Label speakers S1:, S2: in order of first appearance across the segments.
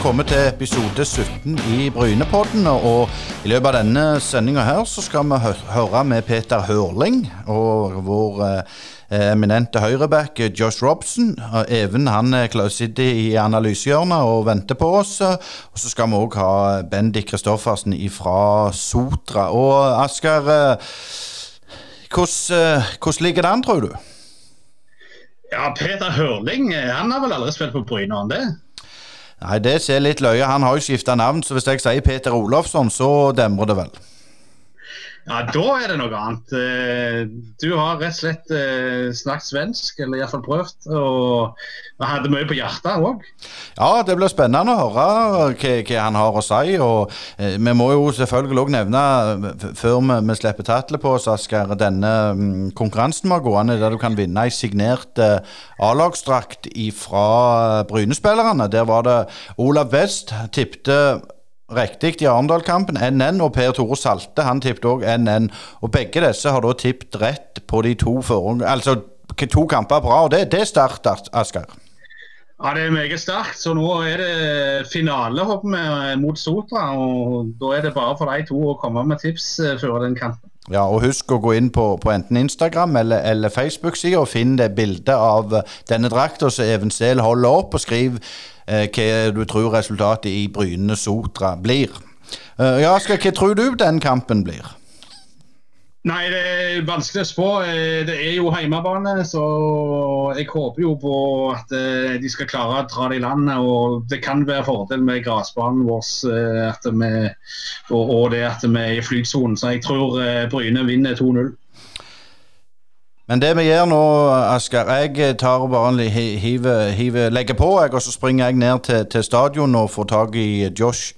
S1: velkommen til episode 17 i Brynepodden. Og i løpet av denne sendinga her så skal vi høre med Peter Hørling og vår eh, eminente høyreback eh, Josh Robson. Even han sitter i analysehjørnet og venter på oss. Og så skal vi òg ha Bendik Kristoffersen fra Sotra. Og Asker, eh, hvordan, eh, hvordan ligger det an, tror du?
S2: Ja, Peter Hørling han har vel aldri spilt på Bryne, han det?
S1: Nei, det ser litt løye. Han har jo skifta navn, så hvis jeg sier Peter Olofsson, så demrer det vel.
S2: Ja, da er det noe annet. Eh, du har rett og slett eh, snakket svensk, eller iallfall prøvd. Og hadde mye på hjertet òg.
S1: Ja, det blir spennende å høre hva, hva han har å si. Og eh, vi må jo selvfølgelig òg nevne, før vi, vi slipper tatlet på oss, Asker, denne um, mm, konkurransen vi har gående, der du kan vinne ei signert eh, A-lagsdrakt fra eh, Bryne-spillerne. Der var det Olav West tipte riktig i Arendal-kampen. NN og Per Tore Salte han tippet òg NN. Og begge disse har da tippet rett på de to foran, altså to kamper bra. og Det, det er sterkt, Asker.
S2: Ja, det er meget sterkt. Så nå er det finalehopp mot Sotra. og Da er det bare for de to å komme med tips eh, før den kampen.
S1: Ja, og Husk å gå inn på, på enten Instagram eller, eller Facebook-sida og finne det bildet av denne drakta som Even Sehl holder opp, og skriv Eh, Eh, hva du tror resultatet i Bryne Sotra blir. Eh, ja, skal, hva tror du den kampen blir?
S2: Nei, det er vanskelig å spå. Eh, det er jo hjemmebane, så jeg håper jo på at de skal klare å dra det i land. Og det kan være fordel med gressbanen vår og, det at vi er i flytsonen. Så jeg tror Bryne vinner 2-0.
S1: Men det vi gjør nå, Asker Jeg tar bare hiver, hiver, legger på, jeg, og så springer jeg ned til, til stadion og får tak i Josh.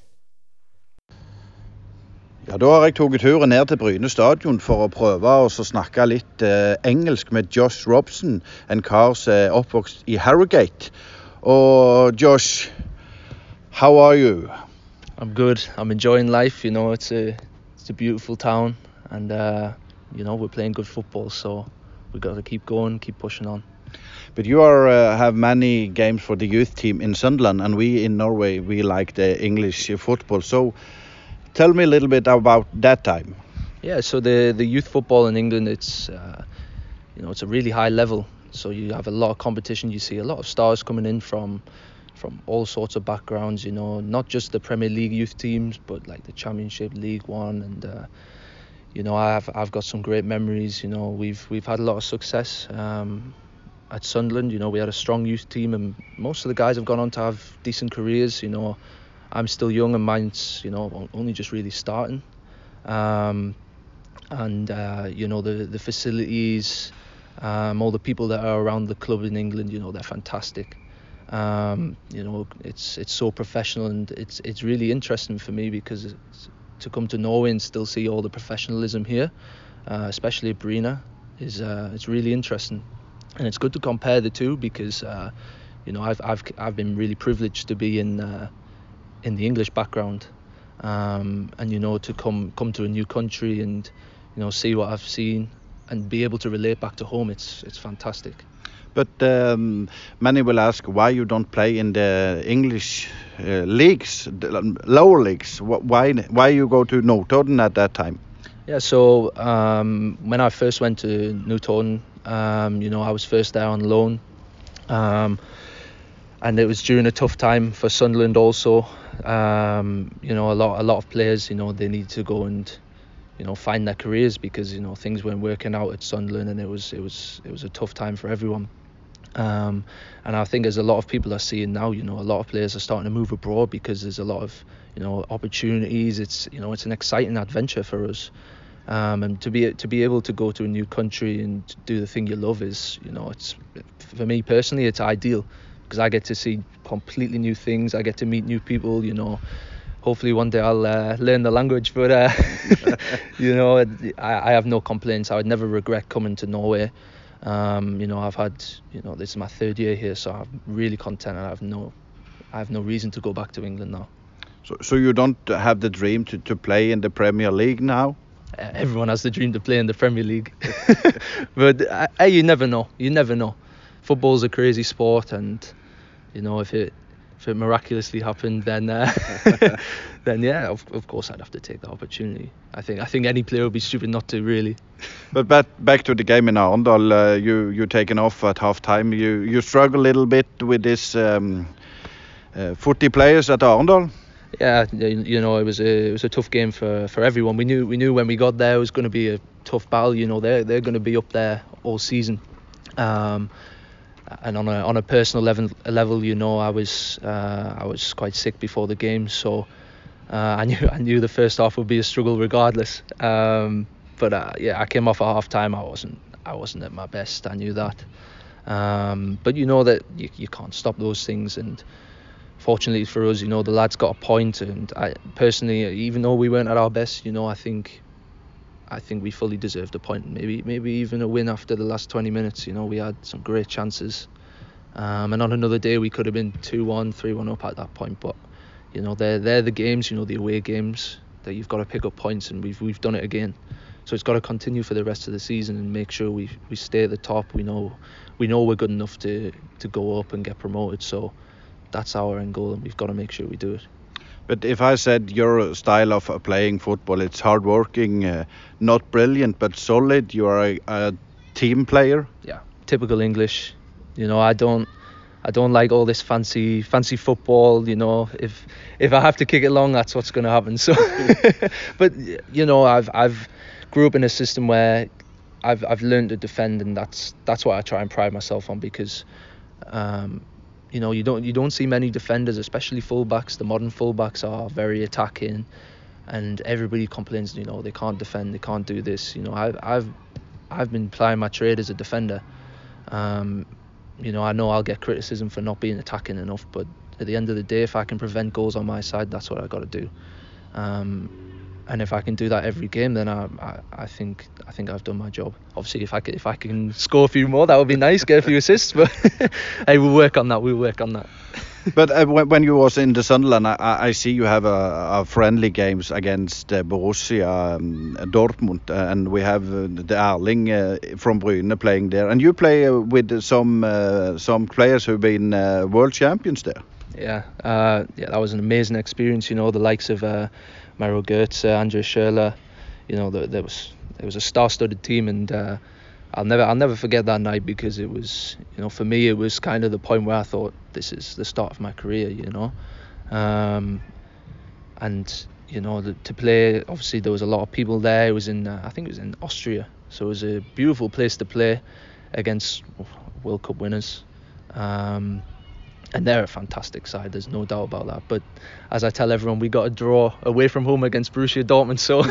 S1: Ja, Da har jeg tatt turen ned til Bryne stadion for å prøve å snakke litt eh, engelsk med Josh Robson, en kar som er oppvokst i Harrogate. Og Josh, how are you?
S3: I'm good. I'm enjoying life. You know, it's a it's a beautiful town, and uh, you know we're playing good football, so we got to keep going, keep pushing on.
S1: But you are uh, have many games for the youth team in Sunderland, and we in Norway we like the English football. So, tell me a little bit about that time.
S3: Yeah, so the the youth football in England, it's uh, you know it's a really high level. So you have a lot of competition. You see a lot of stars coming in from from all sorts of backgrounds. You know, not just the Premier League youth teams, but like the Championship, League One, and uh, you know, I've I've got some great memories. You know, we've we've had a lot of success um, at Sunderland. You know, we had a strong youth team, and most of the guys have gone on to have decent careers. You know, I'm still young, and mine's you know only just really starting. Um, and uh, you know the the facilities, um, all the people that are around the club in England. You know, they're fantastic. Um, you know, it's it's so professional, and it's it's really interesting for me because to come to Norway and still see all the professionalism here, uh, especially at Brina, is uh, it's really interesting, and it's good to compare the two because uh, you know I've I've I've been really privileged to be in uh, in the English background, um, and you know to come come to a new country and you know see what I've seen and be able to relate back to home. It's it's fantastic.
S1: But um, many will ask why you don't play in the English uh, leagues, the lower leagues. Why why you go to Notodden at that time?
S3: Yeah, so um, when I first went to Newton, um, you know, I was first there on loan, um, and it was during a tough time for Sunderland also. Um, you know, a lot a lot of players, you know, they need to go and you know find their careers because you know things weren't working out at Sunderland, and it was it was it was a tough time for everyone. Um, and I think as a lot of people are seeing now, you know, a lot of players are starting to move abroad because there's a lot of, you know, opportunities. It's, you know, it's an exciting adventure for us. Um, and to be to be able to go to a new country and do the thing you love is, you know, it's for me personally, it's ideal because I get to see completely new things. I get to meet new people. You know, hopefully one day I'll uh, learn the language. But uh, you know, I, I have no complaints. I would never regret coming to Norway. Um, you know, I've had, you know, this is my third year here, so I'm really content, and I have no, I have no reason to go back to England now.
S1: So, so you don't have the dream to, to play in the Premier League now?
S3: Uh, everyone has the dream to play in the Premier League, but uh, you never know. You never know. Football's a crazy sport, and you know if it if it miraculously happened, then uh, then yeah, of, of course I'd have to take the opportunity. I think I think any player would be stupid not to really.
S1: But back back to the game in Arendal, uh, you you taken off at half time. You you struggle a little bit with this um, uh, footy players at Arendal.
S3: Yeah, you know it was a it was a tough game for, for everyone. We knew we knew when we got there it was going to be a tough battle. You know they're they're going to be up there all season. Um, and on a on a personal level, level you know, I was uh, I was quite sick before the game, so uh, I knew I knew the first half would be a struggle regardless. Um, but uh, yeah, I came off at half time. I wasn't I wasn't at my best. I knew that. Um, but you know that you, you can't stop those things, and fortunately for us, you know the lads got a point. point, and I personally, even though we weren't at our best, you know, I think I think we fully deserved a point. Maybe maybe even a win after the last 20 minutes. You know, we had some great chances. Um, and on another day we could have been 2-1, 3-1 up at that point. But you know, they're they're the games. You know, the away games that you've got to pick up points, and we've we've done it again. So it's got to continue for the rest of the season and make sure we we stay at the top. We know we know we're good enough to to go up and get promoted. So that's our end goal, and we've got to make sure we do it.
S1: But if I said your style of playing football, it's hardworking, uh, not brilliant but solid. You are a, a, team player.
S3: Yeah, typical English. You know, I don't, I don't like all this fancy, fancy football. You know, if if I have to kick it long, that's what's going to happen. So, but you know, I've I've grew up in a system where I've I've learned to defend, and that's that's what I try and pride myself on because. Um, you know, you don't you don't see many defenders, especially fullbacks. The modern fullbacks are very attacking, and everybody complains. You know, they can't defend, they can't do this. You know, I've I've I've been plying my trade as a defender. Um, you know, I know I'll get criticism for not being attacking enough, but at the end of the day, if I can prevent goals on my side, that's what I got to do. Um, and if I can do that every game, then I, I, I, think I think I've done my job. Obviously, if I can, if I can score a few more, that would be nice, get a few assists. But hey, we'll work on that. We'll work on that.
S1: but uh, when, when, you was in the Sunderland, I, I see you have a, a friendly games against uh, Borussia um, Dortmund, uh, and we have uh, the Arling uh, from Bryne playing there, and you play uh, with some some players who've been world champions there.
S3: Yeah, yeah, that was an amazing experience. You know, the likes of Mario Götze, Andrea Schürrle. You know, there, there was it was a star-studded team, and uh, I'll never I'll never forget that night because it was you know for me it was kind of the point where I thought this is the start of my career. You know, um, and you know the, to play obviously there was a lot of people there. It was in uh, I think it was in Austria, so it was a beautiful place to play against World Cup winners. Um, and they're a fantastic side. There's no doubt about that. But as I tell everyone, we got a draw away from home against Borussia Dortmund, so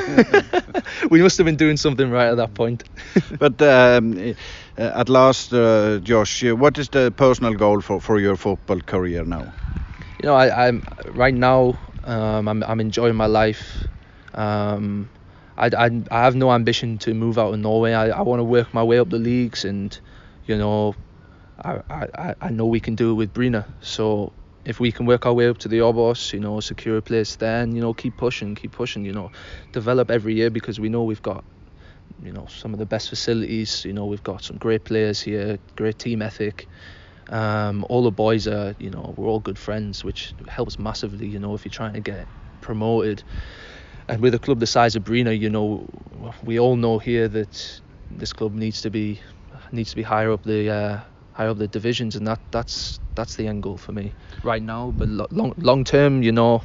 S3: we must have been doing something right at that point.
S1: but um, uh, at last, uh, Josh, uh, what is the personal goal for, for your football career now?
S3: You know, I, am right now. Um, I'm, I'm enjoying my life. Um, I, I, I have no ambition to move out of Norway. I, I want to work my way up the leagues and, you know, I, I, I know we can do it with Bryne. So if we can work our way up to the Obos, you know, secure a place then, you know, keep pushing, keep pushing, you know, develop every year because we know we've got, you know, some of the best facilities. You know, we've got some great players here, great team ethic. Um, all the boys are, you know, we're all good friends, which helps massively. You know, if you're trying to get promoted, and with a club the size of Bryne, you know, we all know here that this club needs to be needs to be higher up the uh, higher up the divisions, and that that's that's the end goal for me right now. But long long term, you know,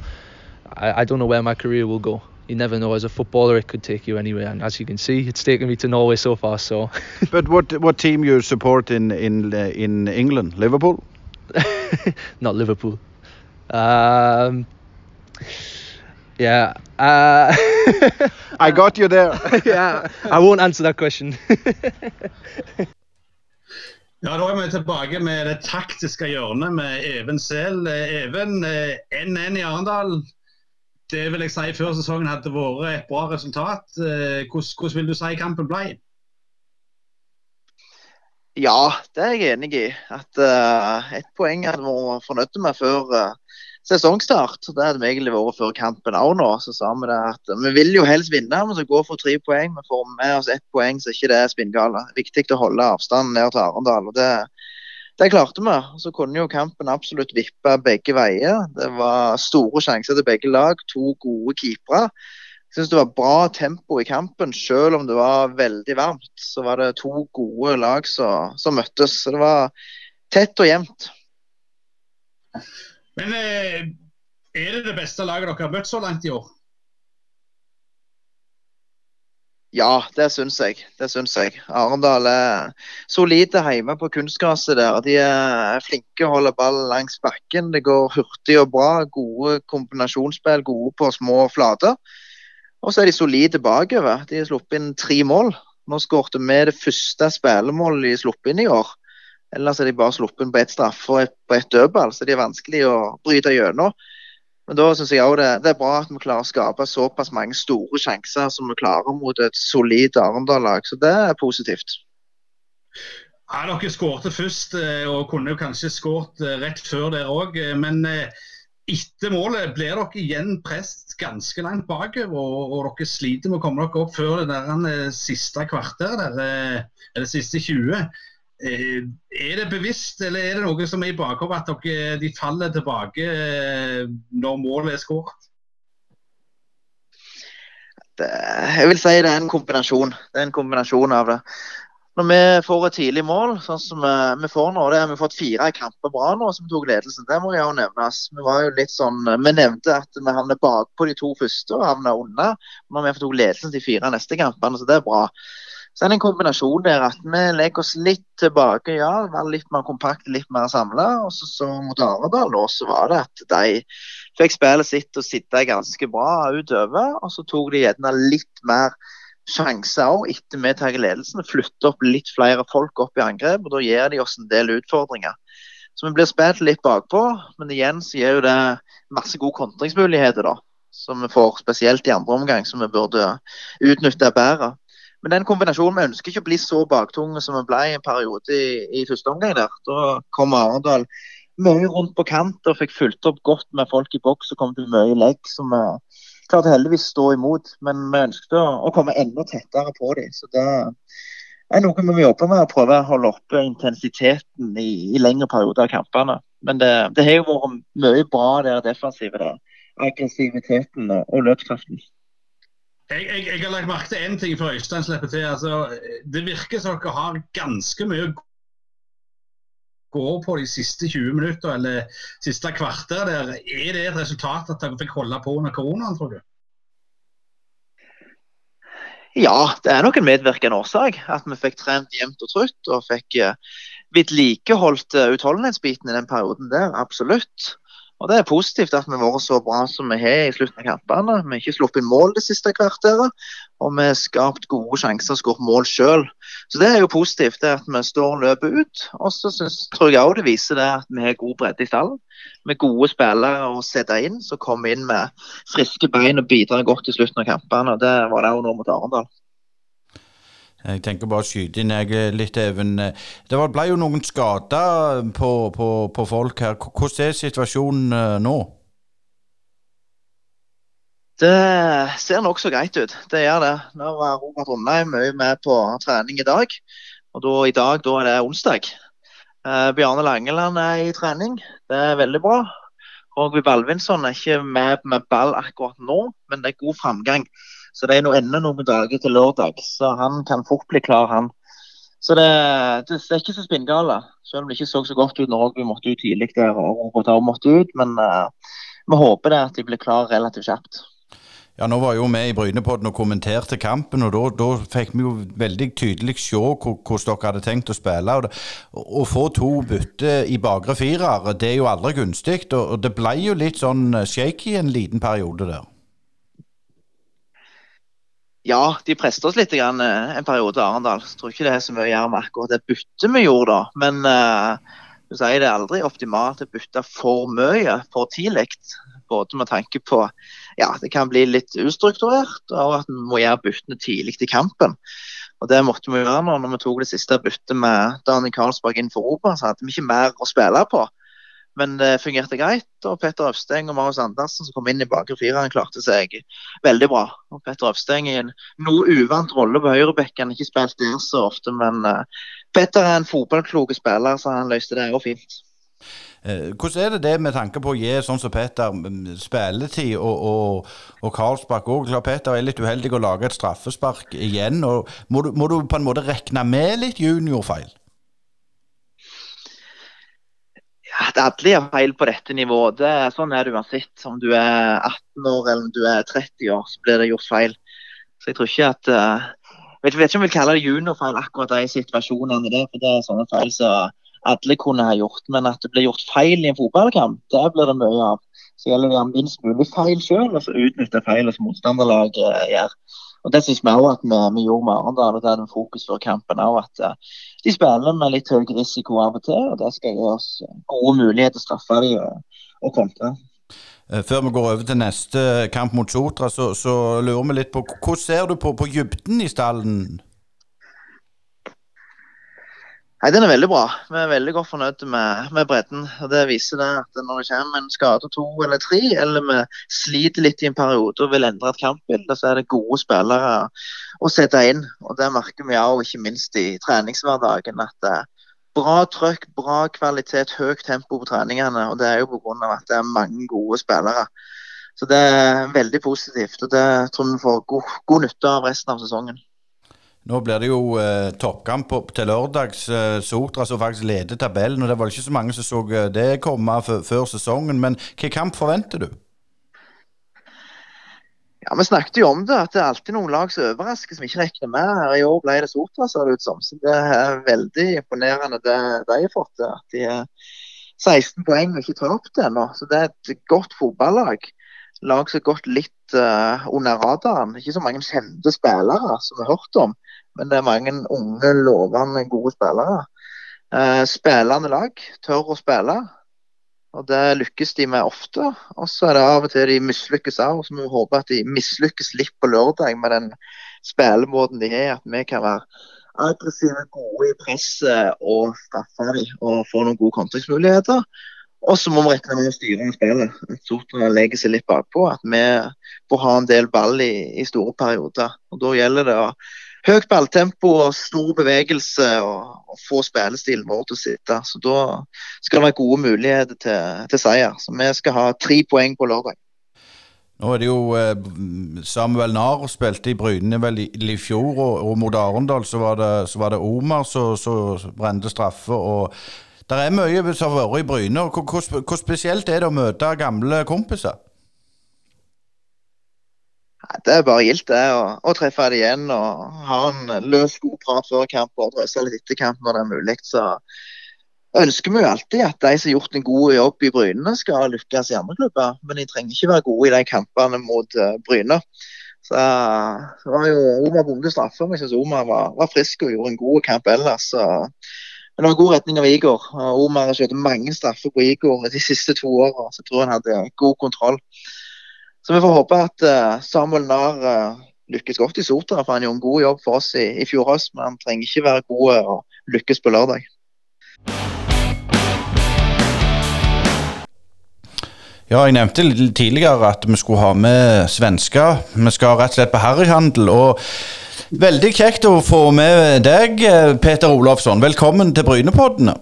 S3: I, I don't know where my career will go. You never know. As a footballer, it could take you anywhere, and as you can see, it's taken me to Norway so far. So.
S1: but what what team you support in in uh, in England? Liverpool.
S3: Not Liverpool. Um, yeah. Uh,
S1: I got you there.
S3: yeah. I won't answer that question.
S2: Ja, Da er vi tilbake med det taktiske hjørnet med Even Sehl. Even, eh, 1-1 i Arendal. Det vil jeg liksom, si før sesongen hadde vært et bra resultat. Eh, hvordan, hvordan vil du si kampen ble?
S4: Ja, det er jeg enig i. At uh, eh, ett poeng hadde vi vært fornøyd med før uh, eh, sesongstart. Det hadde vi egentlig vært før kampen òg nå. Så sa vi det at vi vil jo helst vinne, men så gå for tre poeng. Vi får med oss ett poeng, så ikke det er spinngale. Viktig å holde avstanden ned til Arendal. og det det klarte vi. Så kunne jo kampen absolutt vippe begge veier. Det var store sjanser til begge lag. To gode keepere. Jeg syns det var bra tempo i kampen, selv om det var veldig varmt. Så var det to gode lag som, som møttes. Så det var tett og jevnt.
S2: Men eh, er det det beste laget dere har møtt så langt i år?
S4: Ja, det syns jeg. Det syns jeg. Arendal er solide hjemme på kunstgresset der. De er flinke å holde ballen langs bakken. Det går hurtig og bra. Gode kombinasjonsspill, gode på små flater. Og så er de solide bakover. De har sluppet inn tre mål. Nå skårte vi det første spillemålet de sluppet inn i år. Ellers er de bare sluppet på ett straffe og et, på ett dødball, så det er vanskelig å bryte gjennom. Men da syns jeg òg det, det, er bra at vi klarer å skape såpass mange store sjanser som vi klarer mot et solid Arendal-lag. Så det er positivt.
S2: Ja, Dere skårte først eh, og kunne jo kanskje skåret eh, rett før der òg. Men eh, etter målet blir dere igjen presset ganske langt bakover. Og, og, dere sliter med å komme dere opp før det der siste kvarteret, eller siste 20. Eh, er det bevisst, eller er det noe som er i bakhodet at dere, eh, de faller tilbake eh, når målet er skåret?
S4: Jeg vil si det er en kombinasjon. Det er en kombinasjon av det. Når vi får et tidlig mål, sånn som vi får nå, det har vi fått fire kamper bra nå som tok ledelsen. Det må jo nevnes. Vi var jo litt sånn, vi nevnte at vi havnet bakpå de to første og havnet unna. Når vi fått ledelsen de fire neste kampene, så det er bra. Så er det en kombinasjon der at vi legger oss litt tilbake, ja, være litt mer kompakte, litt mer samla. Og så, så mot Arendal nå, så var det at de fikk spillet sitt og sitte ganske bra utover. Og så tok de gjerne litt mer sjanser òg etter vi tar ledelsen. Flytter opp litt flere folk opp i angrep, og da gir de oss en del utfordringer. Så vi blir spilt litt bakpå, men igjen så gir jo det masse gode kontringsmuligheter, da. Som vi får spesielt i andre omgang, som vi burde utnytte bedre. Men den kombinasjonen, vi ønsker ikke å bli så baktunge som vi ble i en periode i, i første omgang. der. Da kom Arendal mye rundt på kant og fikk fulgt opp godt med folk i boks og kom til mye legg som vi klarte heldigvis stå imot. Men vi ønsket å, å komme enda tettere på dem. Så det er noe vi må jobbe med, å prøve å holde oppe intensiteten i, i lengre perioder av kampene. Men det, det har jo vært mye bra der defensive. der. Aggressiviteten og løpskraften.
S2: Jeg, jeg, jeg, har lagt merke til én ting før Øystein slipper til. Altså, det virker som dere har ganske mye går på de siste 20 minutter eller siste kvarter. Der. Er det et resultat at dere fikk holde på under koronaen, tror du?
S4: Ja, det er nok en medvirkende årsak. At vi fikk trent jevnt og trutt og fikk eh, vedlikeholdt eh, utholdenhetsbiten i den perioden der. Absolutt. Og Det er positivt at vi har vært så bra som vi har i slutten av kampene. Vi har ikke sluppet inn mål det siste kvarteret, og vi har skapt gode sjanser og skåret mål sjøl. Så det er jo positivt det at vi står og løper ut. Og så tror jeg òg det viser det at vi har god bredde i stallen. Med gode spillere å sette inn, som kommer inn med friske bein og bidrar godt i slutten av kampene. og Det var det òg nå mot Arendal.
S1: Jeg tenker bare å skyte inn jeg eh, litt, Even. Eh, det ble jo noen skader eh, på, på, på folk her. Hvordan er situasjonen nå?
S4: Det ser nokså greit ut. Det gjør det. Nå var Robert Rundheim mye med på trening i dag. Og da, i dag da er det onsdag. Eh, Bjarne Langeland er i trening. Det er veldig bra. Rogvi Balvinsson er ikke med med ball akkurat nå, men det er god framgang. Så det er nå enda noen dager til lørdag, så han kan fort bli klar, han. Så det, det er ikke så spinngale, selv om det ikke så så godt ut når vi måtte ut tidlig der og Robert også måtte ut. Men uh, vi håper det at de blir klar relativt kjapt.
S1: Ja, Nå var jo vi i Brynepodden og kommenterte kampen, og da fikk vi jo veldig tydelig se hvordan dere hadde tenkt å spille. og det, Å få to bytter i bakre firer, det er jo aldri gunstig. Og det ble jo litt sånn shaky en liten periode der.
S4: Ja, de presset oss litt grann, eh, en periode, Arendal. Jeg tror ikke det er så mye å gjøre med akkurat det byttet vi gjorde da. Men eh, uh, du sier det er aldri optimalt å bytte for mye for tidlig. Både med tanke på ja, det kan bli litt ustrukturert, og at vi må gjøre byttene tidlig i kampen. Og Det måtte vi gjøre nå når vi tok det siste byttet med Daniel Karlsberg inn for Europa. Så hadde vi ikke mer å spille på. Men det fungerte greit. og Petter Øvsteng og Marius Andersen som kom inn i bakre fireren, klarte seg veldig bra. Og Petter Øvsteng i en noe uvant rolle på høyrebekken. Ikke spilt der så ofte, men uh, Petter er en fotballklok spiller, så han løste det òg fint.
S1: Eh, hvordan er det det med tanke på å gi sånn som Petter mm, spilletid, og, og, og Karlsbakk òg? Petter er litt uheldig å lage et straffespark igjen. og må du, må du på en måte regne med litt juniorfeil?
S4: At alle gjør feil på dette nivået. Det, sånn er det uansett. Om du er 18 år eller om du er 30 år, så blir det gjort feil. Så jeg tror ikke at uh, eh, vet, vet ikke om jeg vil kalle det juniorfeil akkurat de situasjonene. Det, for det er sånne feil som alle kunne ha gjort. Men at det blir gjort feil i en fotballkamp, det blir det mye av. Så gjelder det å gjøre minst mulig feil sjøl, og så utnytte feilet som motstanderlaget gjør. Eh, Og Det syns vi òg at vi, vi gjorde med Arendal. og Det eh, er det fokus for kampen òg. At uh, de spiller med litt høy risiko av og til. og Det skal gi oss eh, gode muligheter til å straffe dem og, og kontre.
S1: Eh, før vi går over til neste kamp mot Sotra, så, så lurer vi litt på hvordan ser du på, på dybden i stallen
S4: Nei, Den er veldig bra. Vi er veldig godt fornøyd med, med bredden. og Det viser det at når det kommer en skade to eller tre, eller vi sliter litt i en periode og vil endre et kampbilde, så er det gode spillere å sette inn. og Det merker vi òg, ikke minst i treningshverdagen. at det er Bra trøkk, bra kvalitet, høyt tempo på treningene. og Det er jo pga. at det er mange gode spillere. Så Det er veldig positivt. og Det tror vi får god, god nytte av resten av sesongen.
S1: Nå blir det jo eh, toppkamp til lørdags. Eh, Sotra som faktisk leder tabellen. og Det var ikke så mange som så eh, det komme før sesongen. Men hvilken kamp forventer du?
S4: Ja, Vi snakket jo om det, at det er alltid noen lag som overrasker som ikke regner med. Her I år ble det Sotra, ser det ut som. Så Det er veldig imponerende det de har fått til. At de er 16 poeng og ikke tar opp det ennå. Så det er et godt fotballag. Lag som har gått litt uh, under radaren. Ikke så mange kjente spillere som vi har hørt om. Men det er mange unge, lovende, gode spillere. Eh, spillende lag tør å spille, og det lykkes de med ofte. Og så er det av og til de mislykkes òg, så vi håper at de mislykkes litt på lørdag med den spillemåten de har. At vi kan være aggressive, gode i presset og straffe dem og få noen gode kontringsmuligheter. Og så må vi regne med å styre spillet. At Sotra legger seg litt bakpå. At vi får ha en del ball i, i store perioder. Og Da gjelder det å høyt balltempo og stor bevegelse og, og få spillestilen vår til å sitte. Så Da skal det være gode muligheter til, til seier. Så vi skal ha tre poeng på lørdag.
S1: Nå er det jo eh, Samuel Nahr spilte i Bryne vel i, i fjor, og, og mot Arendal så var det, så var det Omar som brente straffe. og Det er mye som har vært i Bryne. og hvor, hvor spesielt er det å møte gamle kompiser?
S4: Det er bare gildt det å, å treffe det igjen og ha en løs, god prat før kamp og drøse litt etter kamp når det er mulig. Så ønsker vi jo alltid at de som har gjort en god jobb i Bryne, skal lykkes i andre klubber. Men de trenger ikke være gode i de kampene mot eh, Bryne. Så det var jo Omar Bonde straffer, men jeg syns Omar var, var, frisk og gjorde en god kamp ellers. Så. Men det var god retning av Igor. Omar har skjøt mange straffer på Igor de siste to åra, så jeg tror han hadde god kontroll. Så vi får håpe at eh, Samuel Nahr eh, lykkes godt i Sotra. For han gjorde en god jobb for oss i, i fjor høst, men han trenger ikke være god eh, og lykkes på lørdag.
S1: Ja, jeg nevnte litt tidligere at vi skulle ha med svensker. Vi skal rett og slett på harryhandel. og Veldig kjekt å få med deg, Peter Olofsson. Velkommen til Brynepoddene.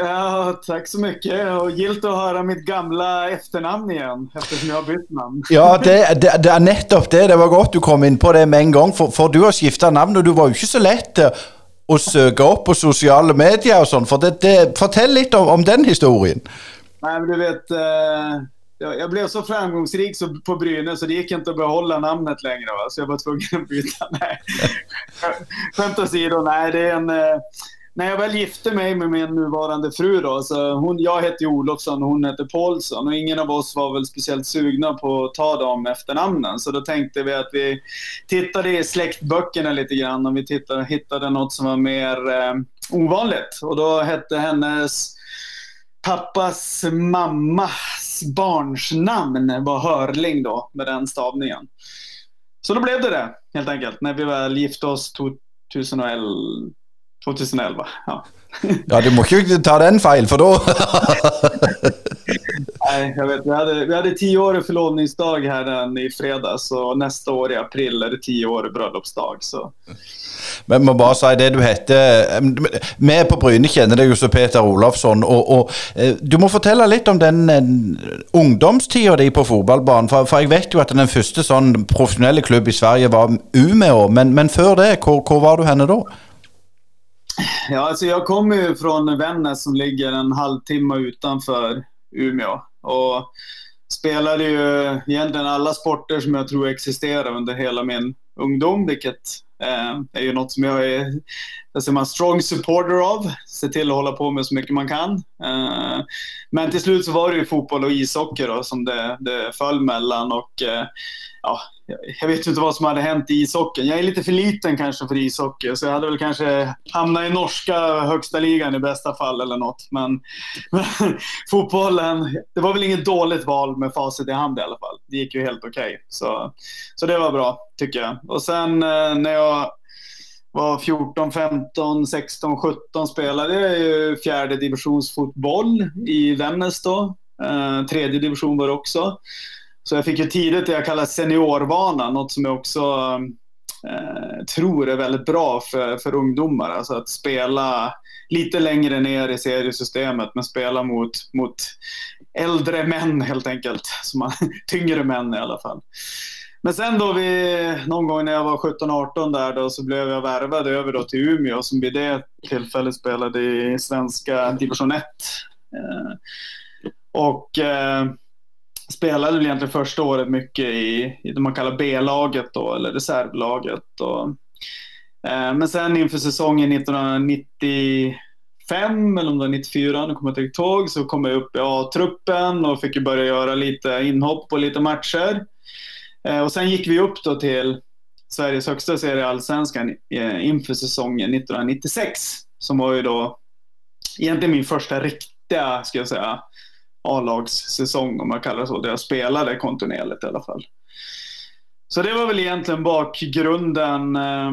S5: Ja, tack så mycket. Och gillt att höra mitt gamla efternamn igen, eftersom jag har bytt namn.
S1: ja, det, det, det, er nettopp det. Det var godt du kom inn på det med en gang. For, for du har skifta navn, og du var jo ikke så lett eh, å søke opp på sosiale medier og sånn. For fortell litt om, om, den historien.
S5: Nej, men du vet... Eh... Jag blev så framgångsrik så på Bryne så det gick inte att behålla namnet längre. Va? Så jag var tvungen att byta. Nej. Skämt åsido, nej det är en... Eh, när jag väl gifte mig med min nuvarande fru då, så hon, jag hette Olofsson och hon hette Paulsson och ingen av oss var väl speciellt sugna på att ta de efternamnen. Så då tänkte vi att vi tittade i släktböckerna lite grann och vi tittade, hittade något som var mer eh, ovanligt. Och då hette hennes pappas mammas barnsnamn var Hörling då, med den stavningen. Så då blev det det, helt enkelt, när vi väl gifte oss 2011 2011, ja.
S1: Ja, du må ikke ta den feil, for da
S5: Nej, jag vet. Vi hade, vi hade tio år förlovningsdag här den i fredags och nästa år i april är det tio år bröllopsdag. Så.
S1: Men må bare si det du heter Vi på Bryne kjenner deg jo som Peter Olafsson. Og, og eh, Du må fortelle litt om den eh, ungdomstida di på fotballbanen. For, for, jeg vet jo at den første sånn profesjonelle klubb i Sverige var Umeå. Men, men før det, hvor var du henne da?
S5: Ja, alltså jag kommer ju från Vännäs som ligger en halvtimme utanför Umeå. Och spelade ju egentligen alla sporter som jag tror existerar under hela min ungdom, vilket eh, är ju något som jag är jag säger man, strong supporter av. Se till att hålla på med så mycket man kan. Eh, men till slut så var det ju fotboll och ishockey då, som det, det föll mellan. Och, eh, ja, jag vet inte vad som hade hänt i ishockeyn. Jag är lite för liten kanske för ishockey, så jag hade väl kanske hamnat i norska högsta ligan i bästa fall eller något. Men, men fotbollen, det var väl inget dåligt val med facit i hand i alla fall. Det gick ju helt okej. Okay. Så, så det var bra, tycker jag. Och sen eh, när jag var 14, 15, 16, 17 spelade jag ju fjärde divisionsfotboll i Vännäs då. Eh, tredje division var det också. Så jag fick ju tidigt det jag kallar seniorvana, något som jag också eh, tror är väldigt bra för, för ungdomar. Alltså att spela lite längre ner i seriesystemet, men spela mot, mot äldre män helt enkelt. Som man, tyngre män i alla fall. Men sen då vi, någon gång när jag var 17-18 där då så blev jag värvad över då till Umeå som vid det tillfället spelade i svenska division 1. Eh, och eh, spelade väl egentligen första året mycket i, i det man kallar B-laget då, eller reservlaget. Och, eh, men sen inför säsongen 1995 eller om det var 94, nu kommer jag inte ihåg, så kom jag upp i A-truppen och fick börja göra lite inhopp och lite matcher. Eh, och sen gick vi upp då till Sveriges högsta serie, Allsvenskan, eh, inför säsongen 1996. Som var ju då egentligen min första riktiga, ska jag säga, A-lagssäsong om man kallar det så, där jag spelade kontinuerligt i alla fall. Så det var väl egentligen bakgrunden eh,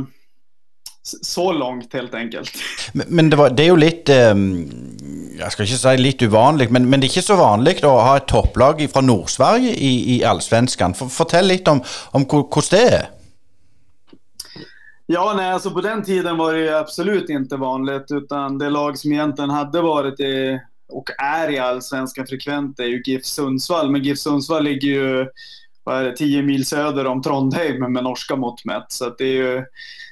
S5: så långt helt enkelt.
S1: Men, men det, var, det, är ju lite, ehm, jag ska inte säga lite ovanligt, men, men det är inte så vanligt att ha ett topplag från Nordsverige i, i allsvenskan. Fortell lite om, om hur det är.
S5: Ja, nej, alltså på den tiden var det absolut inte vanligt, utan det lag som egentligen hade varit i och är i allsvenskan frekvent är ju GIF Sundsvall. Men GIF Sundsvall ligger ju vad är det, 10 mil söder om Trondheim med norska mått mätt. Så det är ju,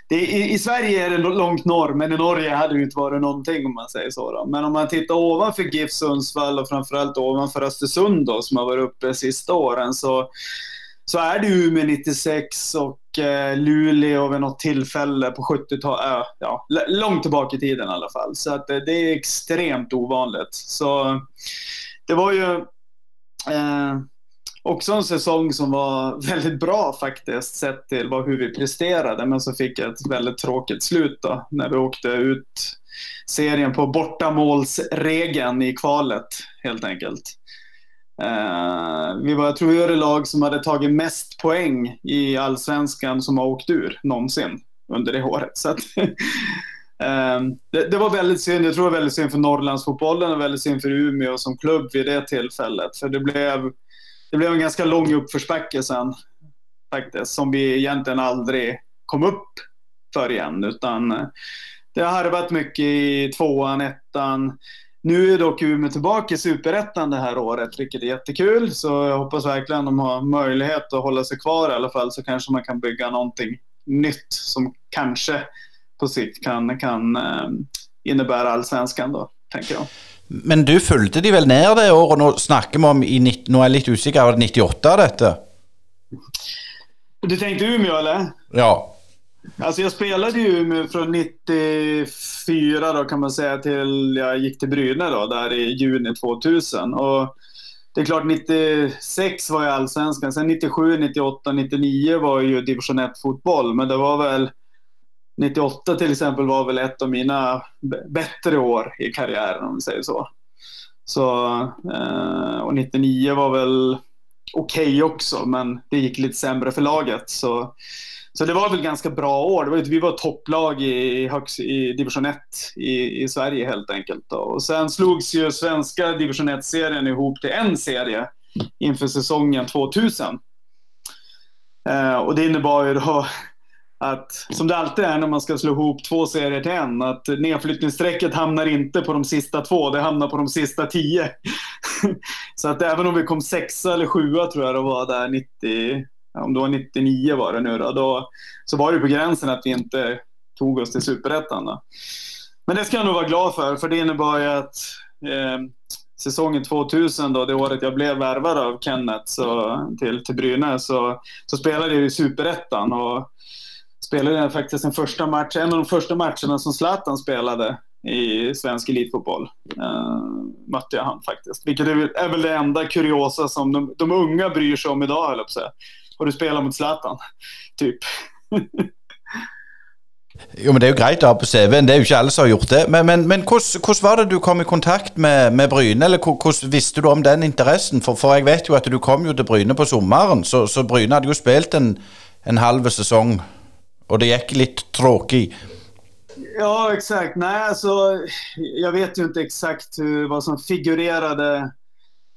S5: det är, i, I Sverige är det långt norr, men i Norge hade det inte varit någonting om man säger så. Då. Men om man tittar ovanför GIF Sundsvall och framförallt ovanför Östersund då, som har varit uppe de sista åren så så är det Umeå 96 och eh, Luleå vid något tillfälle på 70-talet. Äh, ja, långt tillbaka i tiden i alla fall. Så att, eh, det är extremt ovanligt. Så det var ju eh, också en säsong som var väldigt bra faktiskt sett till vad, hur vi presterade. Men så fick jag ett väldigt tråkigt slut då när vi åkte ut serien på bortamålsregeln i kvalet helt enkelt. Uh, vi var, jag tror vi var det lag som hade tagit mest poäng i allsvenskan som har åkt ur någonsin under det året. Så att, uh, det, det, var väldigt synd. Jag tror det var väldigt synd för Norrlandsfotbollen och väldigt synd för Umeå som klubb vid det tillfället. För det blev, det blev en ganska lång uppförsbacke sen faktiskt, som vi egentligen aldrig kom upp för igen. Utan uh, det har harvat mycket i tvåan, ettan. Nu är dock Umeå tillbaka i Superettan det här året, vilket är jättekul. Så jag hoppas verkligen att de har möjlighet att hålla sig kvar i alla fall, så kanske man kan bygga någonting nytt som kanske på sikt kan, kan eh, innebära allsvenskan då, tänker jag.
S1: Men du följde de väl ner det året? Nå snakker vi om i, nu är jag lite osäker, var det 98 detta?
S5: Du tänkte Umeå eller?
S1: Ja.
S5: Alltså jag spelade ju från 94 då kan man säga till jag gick till Brynäs då där i juni 2000. Och det är klart 96 var jag allsvenskan. Sen 97, 98, 99 var ju division 1 fotboll. Men det var väl 98 till exempel var väl ett av mina bättre år i karriären om vi säger så. så eh, och 99 var väl okej okay också men det gick lite sämre för laget. Så så det var väl ganska bra år. Det var, vi var topplag i, högst, i division 1 i, i Sverige helt enkelt. Då. Och sen slogs ju svenska division 1-serien ihop till en serie inför säsongen 2000. Eh, och det innebar ju då att, som det alltid är när man ska slå ihop två serier till en, att nedflyttningsstrecket hamnar inte på de sista två, det hamnar på de sista tio. så att även om vi kom sexa eller sjua tror jag det var där 90, om det var 99 var det nu då, då så var det på gränsen att vi inte tog oss till superettan. Men det ska jag nog vara glad för, för det innebar ju att eh, säsongen 2000 då, det året jag blev värvad av Kenneth så, till, till Brynäs, så, så spelade jag i superettan och spelade faktiskt en första match, en av de första matcherna som Zlatan spelade i svensk elitfotboll. Uh, mötte jag han faktiskt. Vilket är, är väl det enda kuriosa som de, de unga bryr sig om idag, höll jag på att säga. Och du spelar mot Zlatan, typ.
S1: Jo, men Det er jo greit å ha på CV-en, det er jo ikke alle som har gjort det. Men, men, men hvordan, hvordan, var det du kom i kontakt med, med Bryne, eller hvordan visste du om den interessen? For, for, jeg vet jo at du kom jo til Bryne på sommeren, så, så Bryne hadde jo spilt en, en halv sesong, og det gikk litt tråkig.
S5: Ja, exakt. Nej, alltså, jag vet ju inte exakt hur, vad som figurerade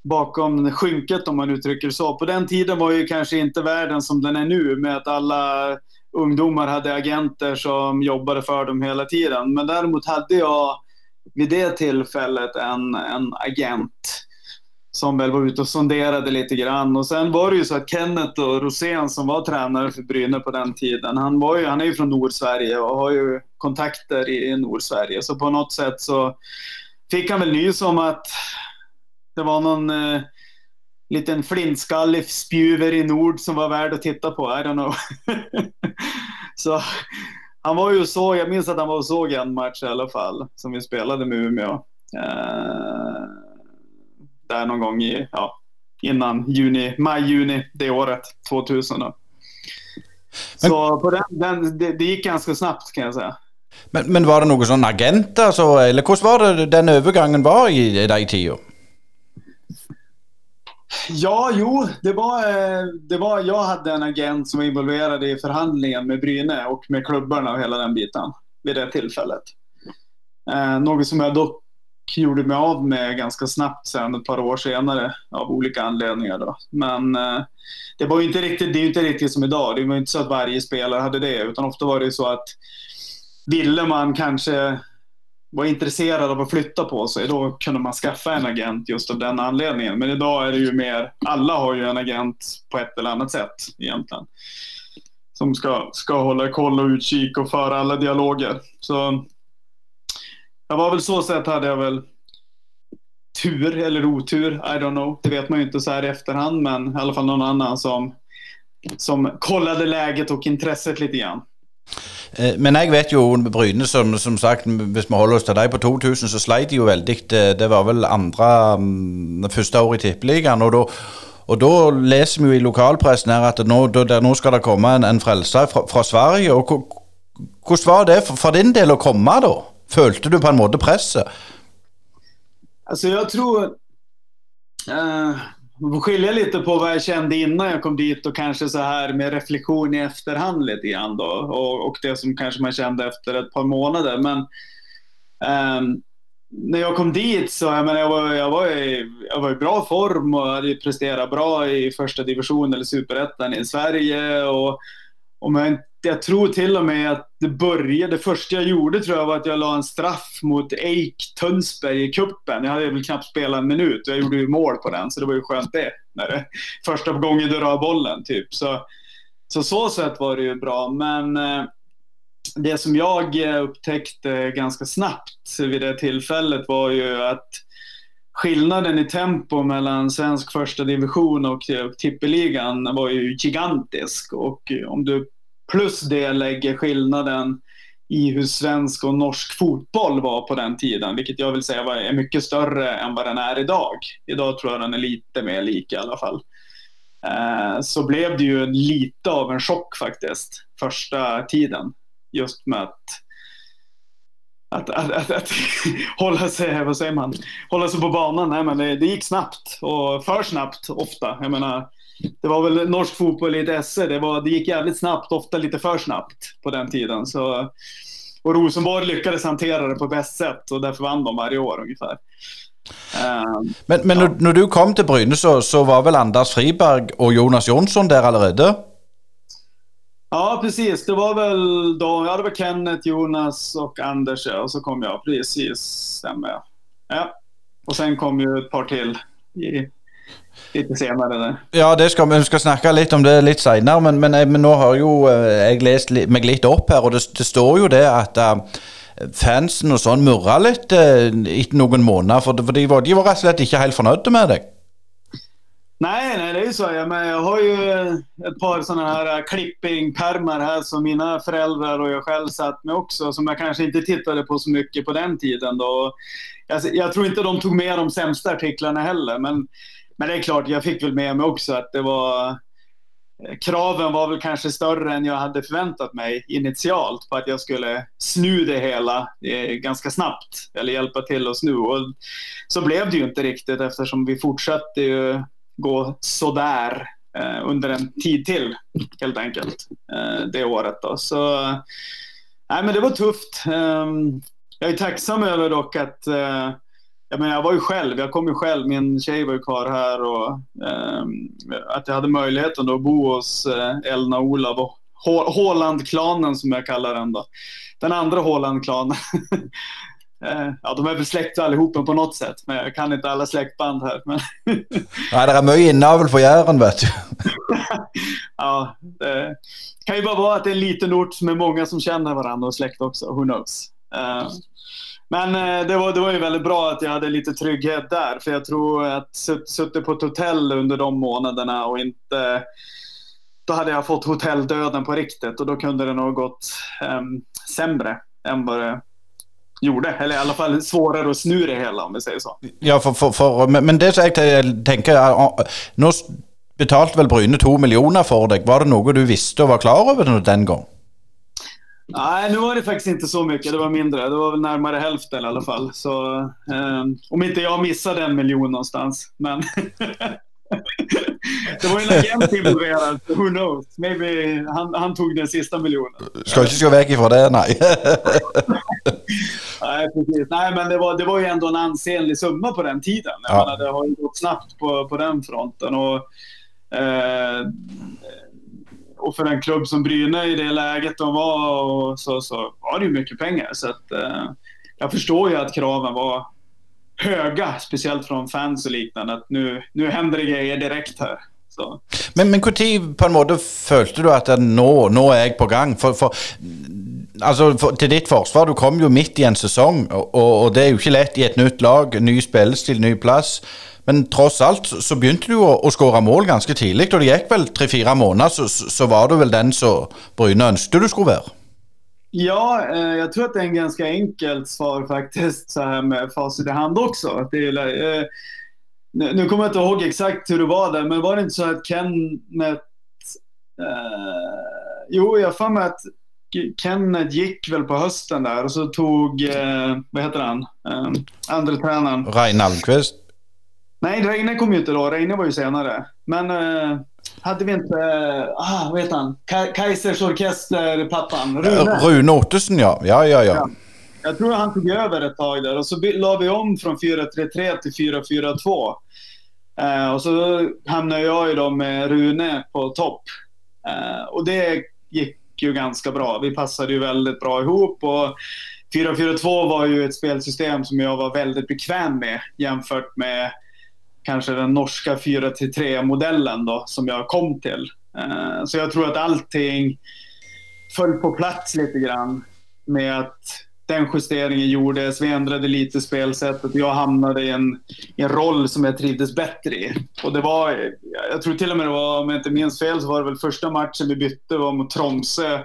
S5: bakom skynket om man uttrycker så. På den tiden var ju kanske inte världen som den är nu med att alla ungdomar hade agenter som jobbade för dem hela tiden. Men däremot hade jag vid det tillfället en, en agent som väl var ute och sonderade lite grann. Och sen var det ju så att Kenneth och Rosén som var tränare för Brynäs på den tiden, han, var ju, han är ju från Nordsverige och har ju kontakter i Nordsverige. Så på något sätt så fick han väl nys om att det var någon eh, liten flintskallig spjuver i nord som var värd att titta på. I don't know. så han var ju så, jag minns att han var och såg en match i alla fall som vi spelade med Umeå. Eh, där någon gång i, ja, innan juni, maj, juni det året, 2000. Då. Så på den, den det, det, gick ganska snabbt kan jag säga.
S1: Men, men var det någon sån agent alltså, eller hur var det den övergången var i, i den tiden?
S5: Ja, jo, det var, eh, det var, jag hade en agent som var involverad i förhandlingen med Bryne och med klubbarna och hela den biten vid det tillfället. Eh, något som jag dock gjorde mig av med ganska snabbt sen ett par år senare av olika anledningar. Då. Men eh, det var inte riktigt, det är inte riktigt som idag. Det var inte så att varje spelare hade det, utan ofta var det så att ville man kanske var intresserad av att flytta på sig, då kunde man skaffa en agent just av den anledningen. Men idag är det ju mer, alla har ju en agent på ett eller annat sätt egentligen. Som ska, ska hålla koll och utkik och föra alla dialoger. Så jag var väl så sett hade jag väl tur eller otur, I don't know. Det vet man ju inte så här i efterhand, men i alla fall någon annan som, som kollade läget och intresset lite grann.
S1: Eh, men jeg vet jo Bryne, som, som sagt, hvis vi holder oss til dem, på 2000, så sleit de jo veldig. Det, var vel andre mm, første år i Tippeligaen. Og da, og da leser vi jo i lokalpressen her at nå, der, nå skal det komme en, en frelser fra, fra, Sverige. og Hvordan var det for, for, din del å komme, da? Følte du på en måte presset?
S5: Altså, jeg tror uh, skilja lite på vad jag kände innan jag kom dit och kanske så här med reflektion i efterhand lite grann då. Och, och det som kanske man kände efter ett par månader. Men um, när jag kom dit så jag, menar, jag, var, jag, var i, jag var i bra form och hade presterat bra i första division eller superettan i Sverige. Och, om jag, jag tror till och med att det började, det första jag gjorde tror jag var att jag la en straff mot Eik Tönsberg i kuppen. Jag hade väl knappt spelat en minut och jag gjorde ju mål på den så det var ju skönt det. När det första gången du rör bollen typ. Så, så så sätt var det ju bra men eh, det som jag eh, upptäckte ganska snabbt vid det tillfället var ju att skillnaden i tempo mellan svensk första division och eh, tippeligan var ju gigantisk. Och om du plus det lägger skillnaden i hur svensk och norsk fotboll var på den tiden, vilket jag vill säga var, är mycket större än vad den är idag. Idag tror jag den är lite mer lik i alla fall. Eh, så blev det ju lite av en chock faktiskt, första tiden. Just med att att, att, att, att, hålla sig, vad säger man, hålla sig på banan. Nej, men det, det, gick snabbt och för snabbt ofta. Jag menar, det var väl norsk fotboll i ett SE. Det, var, det gick jävligt snabbt, ofta lite för snabbt på den tiden. Så, och Rosenborg lyckades hantera det på bäst sätt och därför vann de varje år ungefär.
S1: Um, men men ja. når, du kom til Bryne, så, så, var väl Anders Friberg och Jonas Jonsson där allerede?
S5: Ja, precis. Det var väl då, ja det var Kenneth, Jonas och Anders och så kom jag. Precis, stämmer jag. Ja. Och sen kom ju ett par till i, lite senere. Det.
S1: Ja, det skal, vi skal snakke litt om det litt seinere, men, men, men, nå har jo eh, jeg lest meg litt opp her, og det, det står jo det at uh, fansen og sånn murra litt etter noen måneder, for, for de, var, de var rett og slett ikke helt fornøyde med deg?
S5: Nej, nej, det är ju så. Jag, men jag har ju ett par sådana här klippingpermar här som mina föräldrar och jag själv satt med också, som jag kanske inte tittade på så mycket på den tiden. Då. Jag, jag tror inte de tog med de sämsta artiklarna heller, men, men det är klart, jag fick väl med mig också att det var kraven var väl kanske större än jag hade förväntat mig initialt på att jag skulle snu det hela eh, ganska snabbt eller hjälpa till att snu. Och så blev det ju inte riktigt eftersom vi fortsatte ju gå sådär eh, under en tid till helt enkelt eh, det året. Då. Så nej, men det var tufft. Ehm, jag är tacksam över dock att eh, jag, menar, jag var ju själv, jag kom ju själv, min tjej var ju kvar här och ehm, att jag hade möjligheten att bo hos eh, Elna Olav och Håland-klanen som jag kallar den då. Den andra Håland-klanen. Eh, ja, de är väl släkt allihopa på något sätt, men jag kan inte alla släktband här. Men...
S1: Nej, det är mycket inavel på Jæren, vet du.
S5: ja, det kan ju bara vara att det är en liten ort med många som känner varandra och släkt också. Who knows? Uh, men eh, det, var, det var ju väldigt bra att jag hade lite trygghet där, för jag tror att suttit på ett hotell under de månaderna och inte då hade jag fått hotelldöden på riktigt och då kunde det nog gått um, sämre än vad det gjorde. Eller i alla fall svårare att snu det hela om vi säger så.
S1: Ja, för, för, för, men det sagt, jag tänker, nu betalte väl Bryne två miljoner för dig. Var det något du visste och var klar över den gången?
S5: Nej, nu var det faktiskt inte så mycket. Det var mindre. Det var väl närmare hälften i alla fall. Så, eh, om inte jag missade en miljon någonstans. Men det var ju en agent involverad. Who knows? Maybe han, han tog den sista miljonen.
S1: Ska inte gå väck ifrån det, nej.
S5: nej, precis. Nej, men det var, det var ju ändå en ansenlig summa på den tiden. Jag ja. menar, det har ju gått snabbt på, på den fronten. Och, eh, och för en klubb som Brynäs i det läget de var och så, så var det ju mycket pengar. Så att, eh, jag förstår ju att kraven var höga, speciellt från fans och liknande. Att nu, nu händer det grejer direkt här. Så.
S1: Men, men når på en måte følte du at nå, nå er jeg på gang? For, for, altså, for, til ditt forsvar, du kom jo midt i en sesong, og, og, det er jo ikke lett i et nytt lag. Ny spillestil, ny plass. Men tross alt så begynte du å, å skåre mål ganske tidlig. Og det gikk vel tre-fire måneder, så, så, var du vel den som Bryne ønsket du skulle være?
S5: Ja, eh, jag tror att det är en ganska enkelt svar faktiskt så här med facit i hand också. Det är, eh, nu kommer jag inte ihåg exakt hur det var där, men var det inte så att Kenneth... Eh, jo, jag har att Kenneth gick väl på hösten där och så tog, eh, vad heter han, eh, andra tränaren.
S1: Reine Almqvist?
S5: Nej, Reine kom ju inte då. Reine var ju senare. Men eh, hade vi inte, ah, vad heter han, Kaisers Orkester-pappan?
S1: Rune. Rune Ottesen ja. ja. Ja, ja,
S5: Jag tror han tog över ett tag där och så la vi om från 4-3-3 till 4-4-2. Eh, och så hamnade jag ju då med Rune på topp. Eh, och det gick ju ganska bra. Vi passade ju väldigt bra ihop. Och 4-4-2 var ju ett spelsystem som jag var väldigt bekväm med jämfört med kanske den norska 4-3-modellen då som jag kom till. Eh, så jag tror att allting föll på plats lite grann med att den justeringen gjordes, vi ändrade lite spelsättet och jag hamnade i en, i en roll som jag trivdes bättre i. Och det var, jag tror till och med det var, om jag inte minns fel, så var det väl första matchen vi bytte var mot Tromsö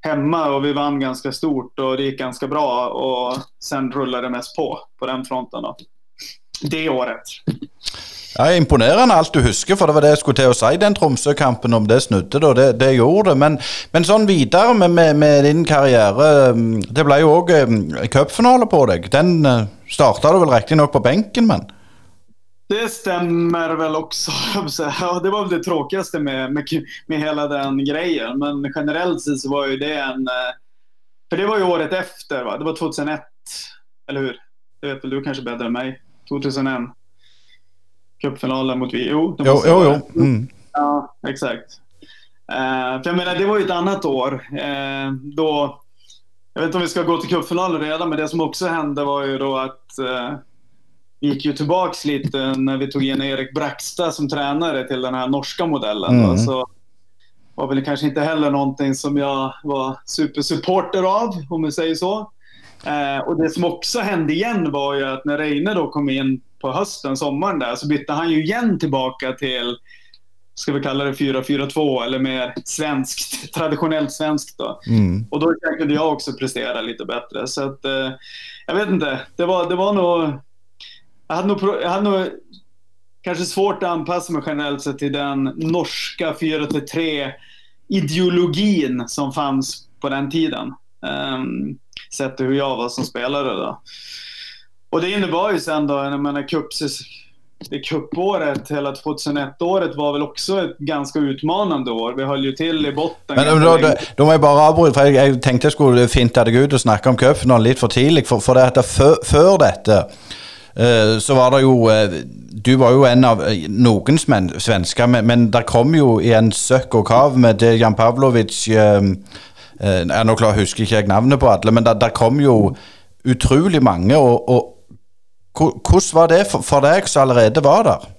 S5: hemma och vi vann ganska stort och det gick ganska bra och sen rullade det mest på, på den fronten då. Det året.
S1: Ja, Imponerende alt du husker, for det var det jeg skulle til å si. Den Tromsø-kampen, om det snudde, da. Det, det gjorde det. Men, men, sånn videre med, med, med, din karriere. Ehm, det ble jo òg ehm, cupfinale på deg. Den eh, starta du vel riktignok på benken, men?
S5: Det stämmer väl också. Ja, det var väl det tråkigaste med, med, med hela den grejen. Men generellt sett så var ju det en... Eh, för det var ju året efter, va? Det var 2001, eller hur? Det vet väl du kanske bättre än mig. 2001. Cupfinalen mot vi. Jo,
S1: jo, jo. Mm.
S5: Ja, exakt. Uh, för jag menar, det var ju ett annat år. Uh, då, jag vet inte om vi ska gå till cupfinalen redan, men det som också hände var ju då att uh, vi gick ju tillbaks lite när vi tog in Erik Braxta som tränare till den här norska modellen. Mm. Så var väl kanske inte heller någonting som jag var supersupporter av, om vi säger så. Eh, och det som också hände igen var ju att när Reine då kom in på hösten, sommaren där, så bytte han ju igen tillbaka till, ska vi kalla det 4-4-2 eller mer svenskt, traditionellt svenskt då. Mm. Och då kunde jag också prestera lite bättre. Så att, eh, jag vet inte, det var, det var nog, jag hade nog, jag hade nog kanske svårt att anpassa mig generellt sett till den norska 4-3 ideologin som fanns på den tiden. Um, sett hur jag var som spelare då. Och det innebar ju sen då, jag menar cups, det cupåret, hela 2001-året var väl också ett ganska utmanande år. Vi höll ju till i botten.
S1: Men då, då, då må jag bara avbryta, för jag, jag tänkte jag skulle finta deg ut och snacka om cupfinalen lite för tidigt. För, för detta, för, för detta Eh, så var det jo eh, Du var jo en av eh, noen svensker, men, men der kom jo i en søkk og kav med det Jan Pavlovic jeg Nå klar, husker ikke jeg navnet på alle, men der kom jo utrolig mange. og, og hvordan var det for, for deg som allerede var der?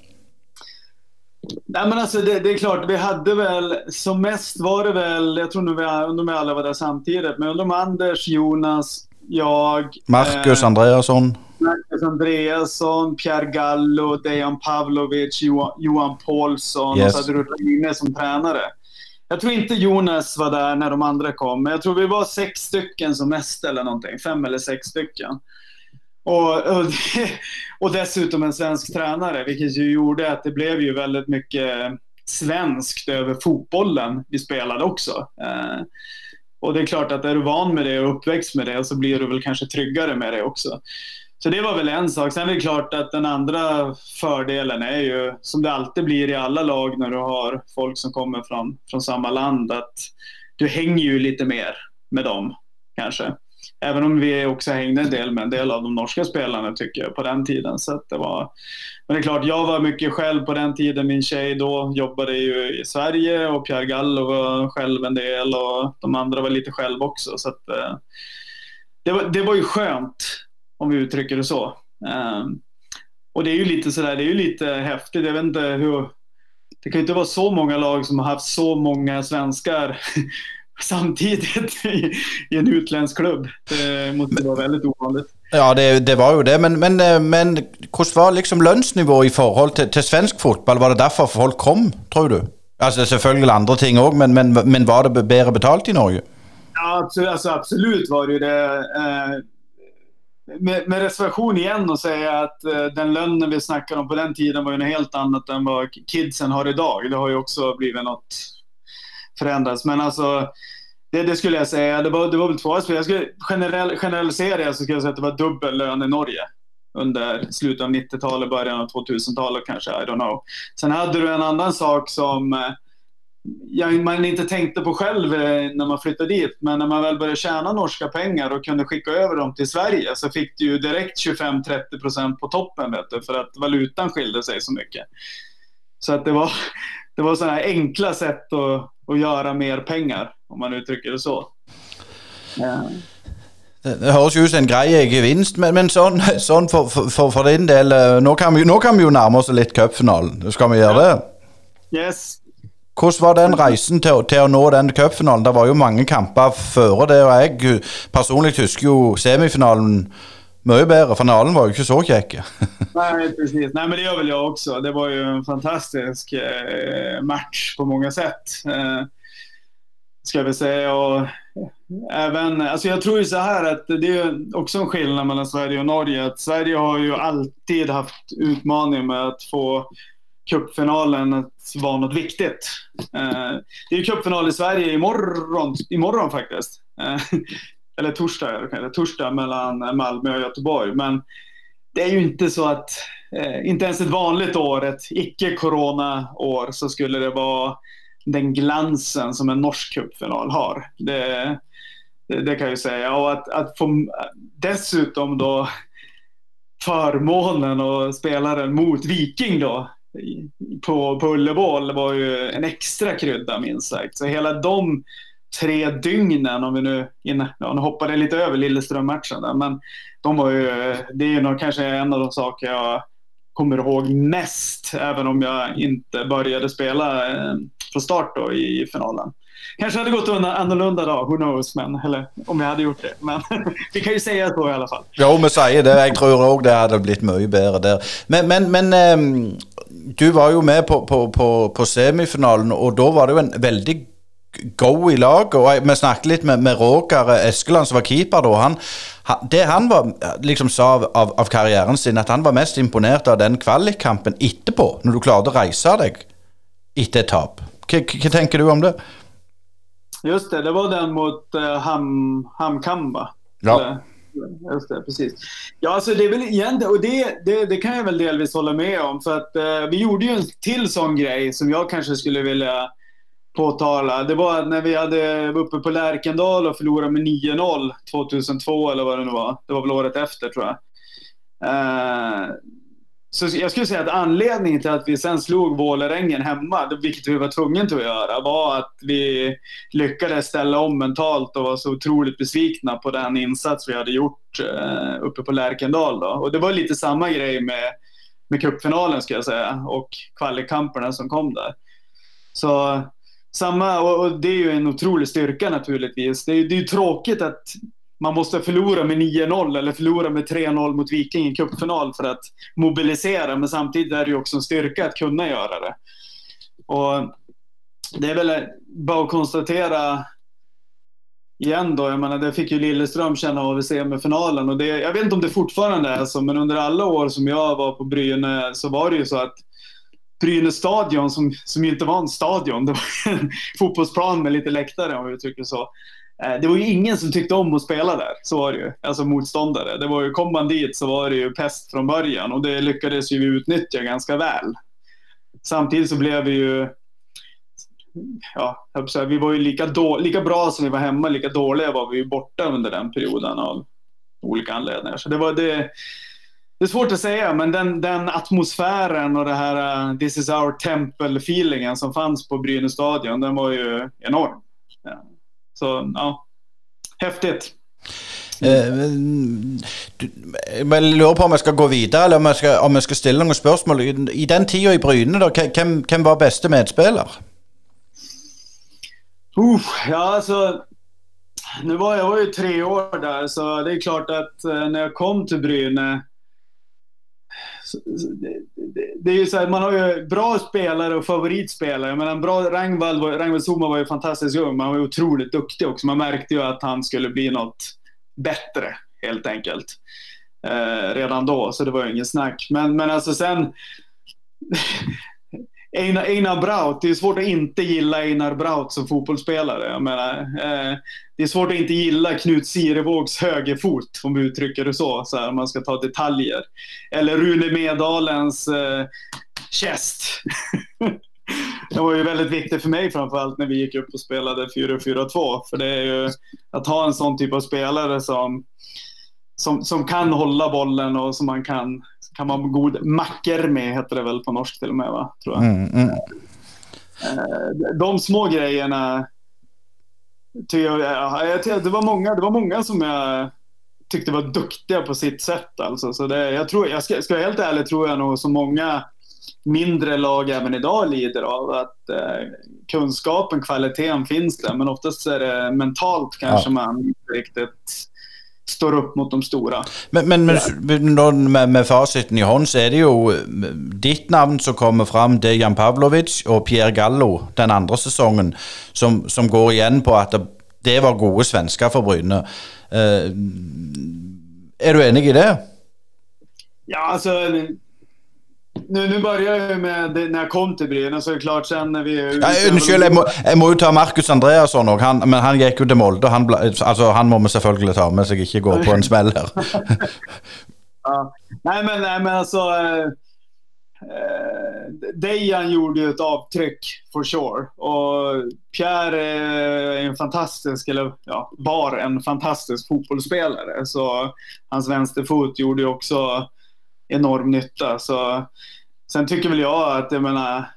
S5: Nej, men alltså det, det, är klart, vi hade väl som mest var det väl, jag tror nu vi, undrar om vi alla var där samtidigt, men undrar om Anders, Jonas, jag.
S1: Marcus eh, Andreasson.
S5: Marcus Andreasson, Pierre Gallo, Dejan Pavlovic, Johan, Johan Paulsson yes. och så hade du Reine som tränare. Jag tror inte Jonas var där när de andra kom, men jag tror vi var sex stycken som mest eller någonting. Fem eller sex stycken. Och, och, och dessutom en svensk tränare, vilket ju gjorde att det blev ju väldigt mycket svenskt över fotbollen vi spelade också. Eh, och det är klart att är du van med det och uppväxt med det så blir du väl kanske tryggare med det också. Så det var väl en sak. Sen är det klart att den andra fördelen är ju, som det alltid blir i alla lag när du har folk som kommer från, från samma land, att du hänger ju lite mer med dem kanske. Även om vi också hängde en del med en del av de norska spelarna tycker jag på den tiden. Så det var, men det är klart, jag var mycket själv på den tiden. Min tjej då jobbade ju i Sverige och Pierre Gallo var själv en del och de andra var lite själv också. Så att, eh, det, var, det var ju skönt om vi uttrycker det så. Um, och det är ju lite sådär, det är ju lite häftigt. Jag vet inte hur... Det kan ju inte vara så många lag som har haft så många svenskar samtidigt i, i en utländsk klubb. Det måste vara väldigt ovanligt.
S1: Ja, det, det, var ju det. Men, men, eh, men hvordan var liksom lønnsnivået i forhold til, til, svensk fotball? Var det derfor folk kom, tror du? Altså Selvfølgelig andre ting òg, men, men, men, var det bedre betalt i Norge?
S5: Ja, absolut, alltså, absolut var det ju det. Med, med, reservation igen och säga att eh, den lönen vi snackade om på den tiden var ju något helt annat än vad kidsen har idag. Det har ju också blivit något förändrats. Men alltså, det, det skulle jag säga. Det var, det var väl två aspekter. Jag skulle generell, generalisera så skulle jag säga att det var dubbel lön i Norge under slutet av 90-talet, början av 2000-talet kanske. I don't know. Sen hade du en annan sak som eh, jag, man inte tänkte på själv eh, när man flyttade dit. Men när man väl började tjäna norska pengar och kunde skicka över dem till Sverige så fick du ju direkt 25-30% på toppen vet du, för att valutan skilde sig så mycket. Så att det var, det var sådana enkla sätt att, att göra mer pengar, om man uttrycker det så. Ja.
S1: Det høres jo ut som en grei gevinst, men, men sånn, sånn for, for, for, din del eh, nå kan, vi, nå kan vi jo nærme oss litt cupfinalen. Skal vi gjøre det?
S5: Yes.
S1: Hvordan var den reisen til, til å nå den cupfinalen? Det var jo mange kamper før det, og jeg personlig husker jo semifinalen mye bedre. Finalen var ju inte så kjekk.
S5: Nej, precis. Nej, men det gör väl jag också. Det var ju en fantastisk eh, match på många sätt. Eh, ska jag väl säga. Och även, alltså jag tror ju så här att det är också en skillnad mellan Sverige och Norge. Att Sverige har ju alltid haft utmaning med att få cupfinalen att vara något viktigt. Eh, det är ju cupfinal i Sverige imorgon, imorgon faktiskt. Eh, eller torsdag, eller torsdag mellan Malmö och Göteborg. Men det är ju inte så att eh, inte ens ett vanligt år, ett icke-corona-år, så skulle det vara den glansen som en norsk cupfinal har. Det, det, det, kan jag ju säga. Och att, att få dessutom då förmånen att spela den mot Viking då på, på Ullevål var ju en extra krydda minst sagt. Så hela de tre dygnen, om vi nu, in, ja, nu hoppade lite över Lilleström-matchen där, men de var ju, det är ju nog kanske en av de saker jag kommer ihåg mest, även om jag inte började spela eh, från start då i finalen. Kanske hade gått annorlunda då, who knows, men, eller om jag hade gjort det. Men vi kan ju säga så i alla fall.
S1: Jo, men säg det. Jag tror också det hade blivit mycket bättre där. Men, men, men ähm, du var ju med på, på, på, på, semifinalen, och då var det en väldigt... go i laget. Och vi snackade lite med, med Roger Eskeland, som var keeper då. Han, det han var, liksom sa av, av, av, karriären sin, att han var mest imponerad av den kvalikkampen på, när du klarade att resa dig. etter ett tap. Vad tänker du om det?
S5: Just det, det var den mot uh, Ham, Hamkamba.
S1: Ja.
S5: Just det, precis. Ja, alltså det är väl egentligen, och det, det, det, kan jag väl delvis hålla med om. För att uh, vi gjorde ju en till sån grej som jag kanske skulle vilja påtala. Det var när vi hade var uppe på Lärkendal och förlorade med 9-0 2002 eller vad det nu var. Det var väl året efter tror jag. Uh, så jag skulle säga att anledningen till att vi sen slog Vålerengen hemma, vilket vi var tvungna att göra, var att vi lyckades ställa om mentalt och var så otroligt besvikna på den insats vi hade gjort eh, uppe på Lärkendal. Då. Och det var lite samma grej med, med cupfinalen ska jag säga och kvalikkamperna som kom där. Så samma, och, och, det är ju en otrolig styrka naturligtvis. Det är, det är ju tråkigt att man måste förlora med 9-0 eller förlora med 3-0 mot Viking i cupfinal för att mobilisera. Men samtidigt är det ju också en styrka att kunna göra det. Och det är väl bara att konstatera igen då. Jag menar, det fick ju Lilleström känna av i semifinalen. Och det, jag vet inte om det fortfarande är så, men under alla år som jag var på Bryne så var det ju så att Brynäs stadion, som, som ju inte var en stadion, det var en fotbollsplan med lite läktare om vi uttrycker så. Eh, det var ju ingen som tyckte om att spela där, så var det ju. Alltså motståndare. Det var ju, kom man dit så var det ju pest från början och det lyckades ju vi utnyttja ganska väl. Samtidigt så blev vi ju, ja, vi var ju lika, då, lika bra som vi var hemma, lika dåliga var vi ju borta under den perioden av olika anledningar. Så det var det. Det är svårt att säga, men den, den atmosfären och det här uh, this is our temple-feelingen som fanns på Brynäs stadion, den var ju enorm. Ja. Så ja, häftigt.
S1: Mm. Jeg lurer på om jeg skal gå videre, eller om jeg skal, om jeg skal stille noen spørsmål. I den tida i Bryne, da, hvem, hvem var beste medspiller?
S5: Uh, ja, alltså, nu var jag var ju tre år där, så det är klart att uh, när jag kom till Bryne det, är ju så här, man har ju bra spelare och favoritspelare. Men en bra Rangvall, Rangvall Zuma var ju fantastiskt ung, men han var otroligt duktig också. Man märkte ju att han skulle bli något bättre, helt enkelt. Eh, redan då, så det var ju ingen snack. Men, men alltså sen... Einar, Einar Braut, det är svårt att inte gilla Einar Braut som fotbollsspelare. Jag menar, eh, det är svårt att inte gilla Knut Sirevågs högerfot, om vi uttrycker det så, så här, om man ska ta detaljer. Eller Rune Medalens eh, käst. det var ju väldigt viktigt för mig framförallt när vi gick upp och spelade 4-4-2. För det är ju att ha en sån typ av spelare som, som, som kan hålla bollen och som man kan kan vara god macker med, heter det väl på norsk till och med, va? Tror jag. Mm, mm. Eh, de små grejerna jag, jag, det, var många, det var många som jag tyckte var duktiga på sitt sätt. Alltså. Så det, jag, tror, jag ska, ska vara helt ärlig tror jag nog så många mindre lag även idag lider av att eh, kunskapen, kvaliteten finns där men oftast är det mentalt kanske ja. man inte riktigt står upp mot de stora.
S1: Men, men, men med, med, fasiten i hånd så er det jo ditt navn som kommer fram. Det er Jan Pavlovic og Pierre Gallo den andre sesongen, som, som går igjen på at det, det var gode svensker for Bryne. Uh, er du enig i det?
S5: Ja, alltså nu, nu börjar jag med det, när jag kom till Brynäs, så är det klart sen när vi...
S1: Ja, unnskyld, jeg må, jeg må jo ta Markus Andreasson òg, men han gikk jo til Molde. Han, altså, han må vi selvfølgelig ta med, så jeg ikke går på en smell her.
S5: Ja. Nej, men, nej, men. Eh, eh, Dejan gjorde ju ett avtryck, for sure. Och Pierre är en fantastisk, eller ja, var en fantastisk fotbollsspelare. Så hans vänsterfot gjorde ju också enorm nytta. Så, sen tycker väl jag att, jag menar...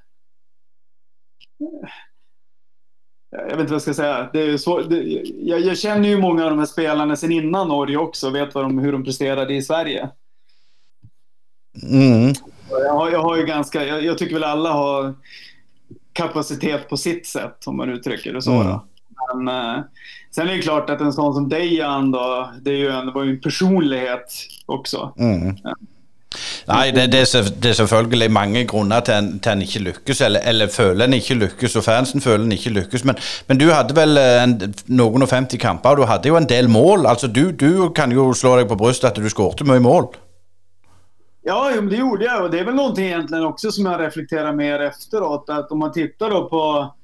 S5: Jag vet inte vad jag ska säga. Det är så, det, jag, jag, känner ju många av de här spelarna sen innan Norge också och vet vad de, hur de presterade i Sverige.
S1: Mm.
S5: Jag, har, jag har ju ganska, jag, jag, tycker väl alla har kapacitet på sitt sätt om man uttrycker det så. Mm. Men, eh, sen är det klart att en sån som Dejan då, det, är ju en, det var ju en personlighet också.
S1: Mm. Nei, det, det, er, det, er, selvfølgelig mange grunner til en, til en ikke lykkes, eller, eller føler en ikke lykkes, og fansen føler en ikke lykkes. Men, men du hadde vel øh, en, noen og 50 kamper, og du hadde jo en del mål. Altså, du, du kan jo slå deg på brystet at du skårte mye mål.
S5: Ja, det gjorde jag och det är väl någonting egentligen också som jag reflekterar mer efteråt. Att om man tittar då på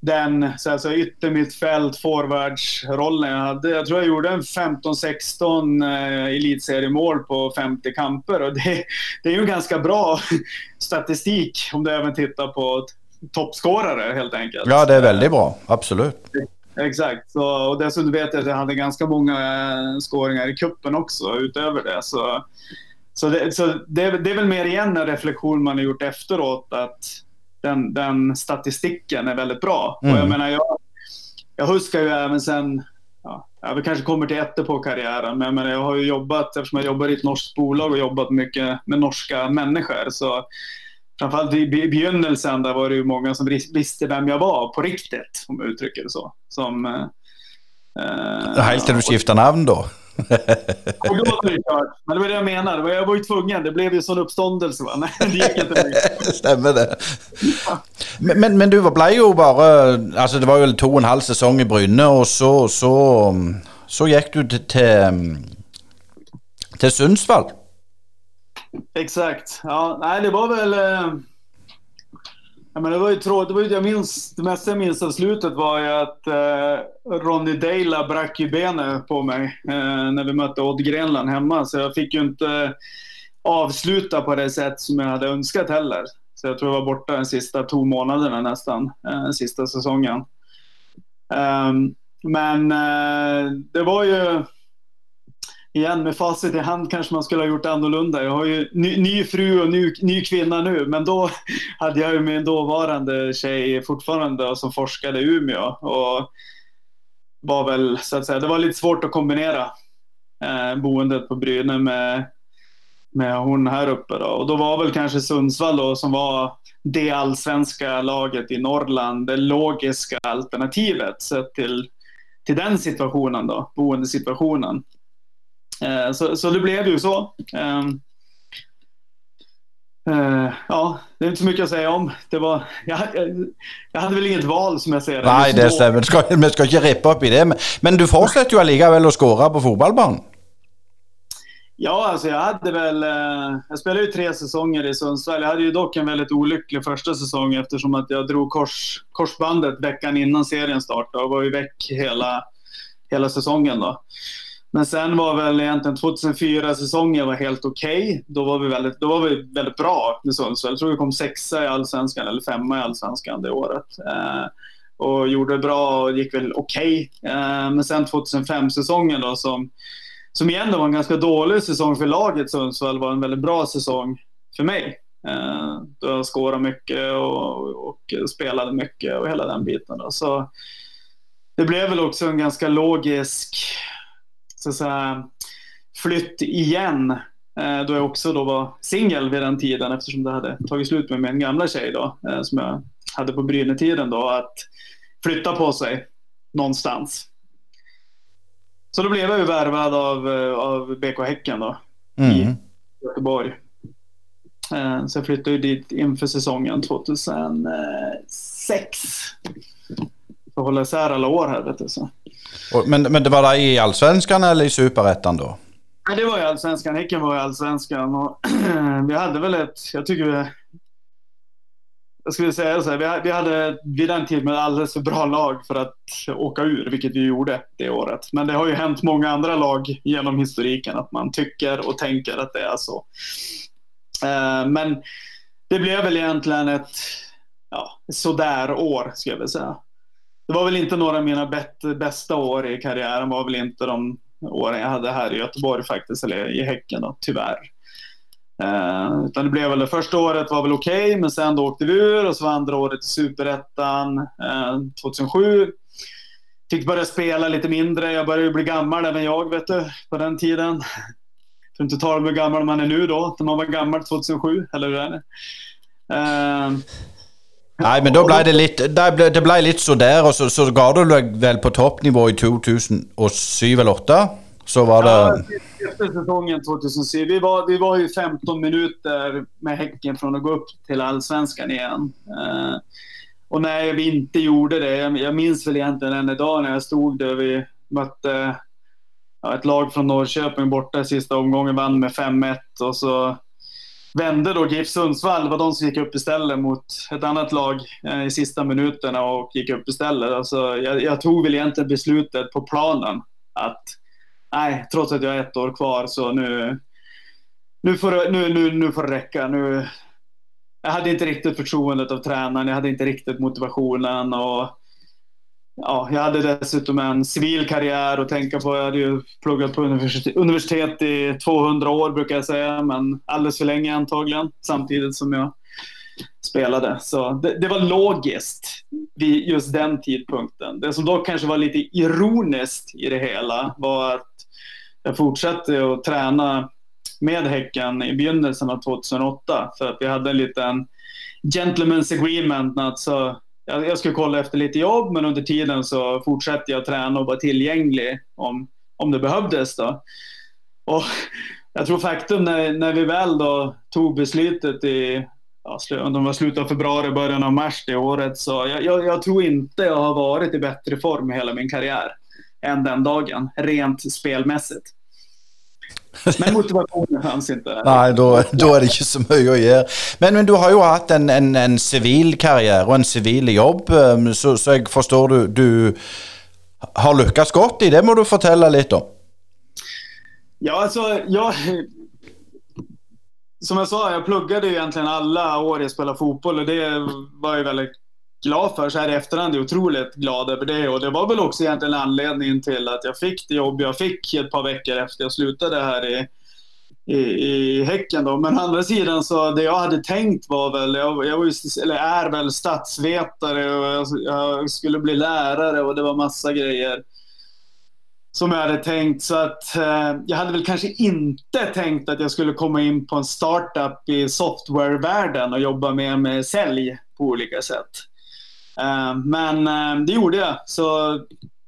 S5: den så alltså, yttermittfält, forwardsrollen jag hade. Jag tror jag gjorde en 15-16 eh, elitseriemål på 50 kamper och det, det är ju en ganska bra statistik om du även tittar på toppscorare helt enkelt.
S1: Ja, det är väldigt bra. Absolut.
S5: Exakt. Så, och dessutom vet jag att jag hade ganska många eh, scoringar i kuppen också utöver det. Så, så, det, så det, det är väl mer igen en reflektion man har gjort efteråt att den, den statistiken är väldigt bra. Mm. Och jag menar, jag, jag huskar ju även sen, ja, jag kanske kommer till efter på karriären, men jag, menar, jag har ju jobbat, eftersom jag jobbar i ett norskt bolag och jobbat mycket med norska människor, så framförallt i begynnelsen där var det ju många som visste vem jag var på riktigt, om jag uttrycker det så. Som,
S1: eh, Helt till du skiftade namn då?
S5: Och då var det kört. Men det var det jag menade. Jag var ju tvungen. Det blev ju sån uppståndelse. Va? Nej, det gick inte
S1: Stämmer det. Men, men, men, du ble jo bare altså Det var jo to og en halv sesong i Bryne, og så, så, så gikk du til, til, til Sundsvall.
S5: Exakt. Ja, nej, det var väl... Ja, men det var ju tråkigt. Jag minns, det mesta jag minns av slutet var ju att eh, Ronny Deila brack ju benet på mig eh, när vi mötte Odd Grenland hemma. Så jag fick ju inte eh, avsluta på det sätt som jag hade önskat heller. Så jag tror jag var borta de sista två månaderna nästan, eh, sista säsongen. Um, men eh, det var ju igen med facit i hand kanske man skulle ha gjort annorlunda. Jag har ju ny, ny fru och ny, ny, kvinna nu, men då hade jag ju min dåvarande tjej fortfarande som forskade i Umeå och var väl så att säga, det var lite svårt att kombinera eh, boendet på Bryne med, med hon här uppe då. Och då var väl kanske Sundsvall då som var det allsvenska laget i Norrland, det logiska alternativet sett till, till den situationen då, boendesituationen. Eh, så, så det blev ju så. Ehm, eh, ja, det är inte så mycket att säga om. Det var, jag, jag hade väl inget val som jag ser det.
S1: Nej, det stämmer. Ska, vi ska inte rippa upp i det. Men, men du fortsätter ju allikevel att skåra på fotbollsbanan.
S5: Ja, alltså jag hade väl... Eh, jag spelade ju tre säsonger i Sundsvall. Jag hade ju dock en väldigt olycklig första säsong eftersom att jag drog kors, korsbandet veckan innan serien startade och var ju väck hela, hela säsongen då. Men sen var väl egentligen 2004-säsongen var helt okej. Okay. Då, var vi väldigt, då var vi väldigt bra med Sundsvall. Jag tror vi kom sexa i Allsvenskan eller femma i Allsvenskan det året. Eh, och gjorde bra och gick väl okej. Okay. Eh, men sen 2005-säsongen då som, som igen var en ganska dålig säsong för laget Sundsvall var en väldigt bra säsong för mig. Eh, då jag skårade mycket och, och, spelade mycket och hela den biten. Då. Så det blev väl också en ganska logisk så säga, flytt igen. Eh, då jag också då var singel vid den tiden eftersom det hade tagit slut med min gamla tjej då, eh, som jag hade på Brynetiden då, att flytta på sig någonstans. Så då blev jag ju värvad av, eh, av BK Häcken då, mm. i Göteborg. Så jag flyttade ju dit inför säsongen 2006. Får hålla isär alla år här vet du. Så.
S1: Men, men det var i allsvenskan eller i superettan då?
S5: Nej, det var i allsvenskan. Häcken var i allsvenskan. Och vi hade väl ett, jag tycker vi, jag skulle säga så här, vi hade vid den tiden ett alldeles för bra lag för att åka ur, vilket vi gjorde det året. Men det har ju hänt många andra lag genom historiken att man tycker och tänker att det är så. Eh, men det blev väl egentligen ett ja, sådär år, skulle jag vilja säga. Det var väl inte några av mina bästa år i karriären, var väl inte de åren jag hade här i Göteborg faktiskt, eller i Häcken då, tyvärr. Eh, utan det blev väl det första året var väl okej, okay, men sen då åkte vi ur och så var andra året i Superettan eh, 2007. Fick börja spela lite mindre. Jag började bli gammal även jag, vet du, på den tiden. För inte tala om hur gammal man är nu då, när man var gammal 2007, eller hur är det? Eh,
S1: Nei, men da ble det litt Det ble litt så der, og så, så ga du deg vel på toppnivå i 2007 eller 2008? Så var det...
S5: Ja, efter säsongen 2007. Vi var, vi var ju 15 minuter med Häcken från att gå upp till allsvenskan igen. Eh, och när vi inte gjorde det, jag, jag minns väl egentligen än idag när jag stod där vi mötte ja, ett lag från Norrköping borta i sista omgången, vann med 5-1 och så vände då GIF Sundsvall. Det var de som gick upp istället mot ett annat lag eh, i sista minuterna och gick upp istället. Alltså, jag, jag tog väl egentligen beslutet på planen att nej, trots att jag har ett år kvar så nu, nu, får, det, nu, nu, nu får det räcka. Nu, jag hade inte riktigt förtroendet av tränaren, jag hade inte riktigt motivationen och ja, jag hade dessutom en civil karriär att tänka på. Jag hade ju pluggat på universitet i 200 år brukar jag säga, men alldeles för länge antagligen, samtidigt som jag spelade. Så det, det, var logiskt vid just den tidpunkten. Det som dock kanske var lite ironiskt i det hela var att jag fortsatte att träna med Häcken i begynnelsen av 2008 för att vi hade en liten gentleman's agreement. Alltså, jag skulle kolla efter lite jobb men under tiden så fortsatte jag träna och vara tillgänglig om, om det behövdes. Då. Och jag tror faktum när, när vi väl då tog beslutet i ja, om var slutet av februari, början av mars det året. Så jag, jag, jag, tror inte jag har varit i bättre form i hela min karriär än den dagen, rent spelmässigt. Men motivationen fanns inte.
S1: Nej, då, då är det inte så mycket att göra. Men, men du har ju haft en, en, en civil karriär och en civil jobb, um, så, så jag förstår du, du har lyckats gott i det, må du fortälla lite om.
S5: Ja, alltså, jag, som jag sa, jag pluggade ju egentligen alla år jag spelade fotboll och det var jag väldigt glad för. Så här i efterhand är otroligt glad över det. Och det var väl också egentligen anledningen till att jag fick det jobb jag fick ett par veckor efter jag slutade här i, i, i Häcken. Då. Men å andra sidan så det jag hade tänkt var väl, jag, jag var eller är väl statsvetare och jag, jag skulle bli lärare och det var massa grejer som jag hade tänkt. Så att eh, jag hade väl kanske inte tänkt att jag skulle komma in på en startup i softwarevärlden och jobba mer med sälj på olika sätt. Eh, men eh, det gjorde jag. Så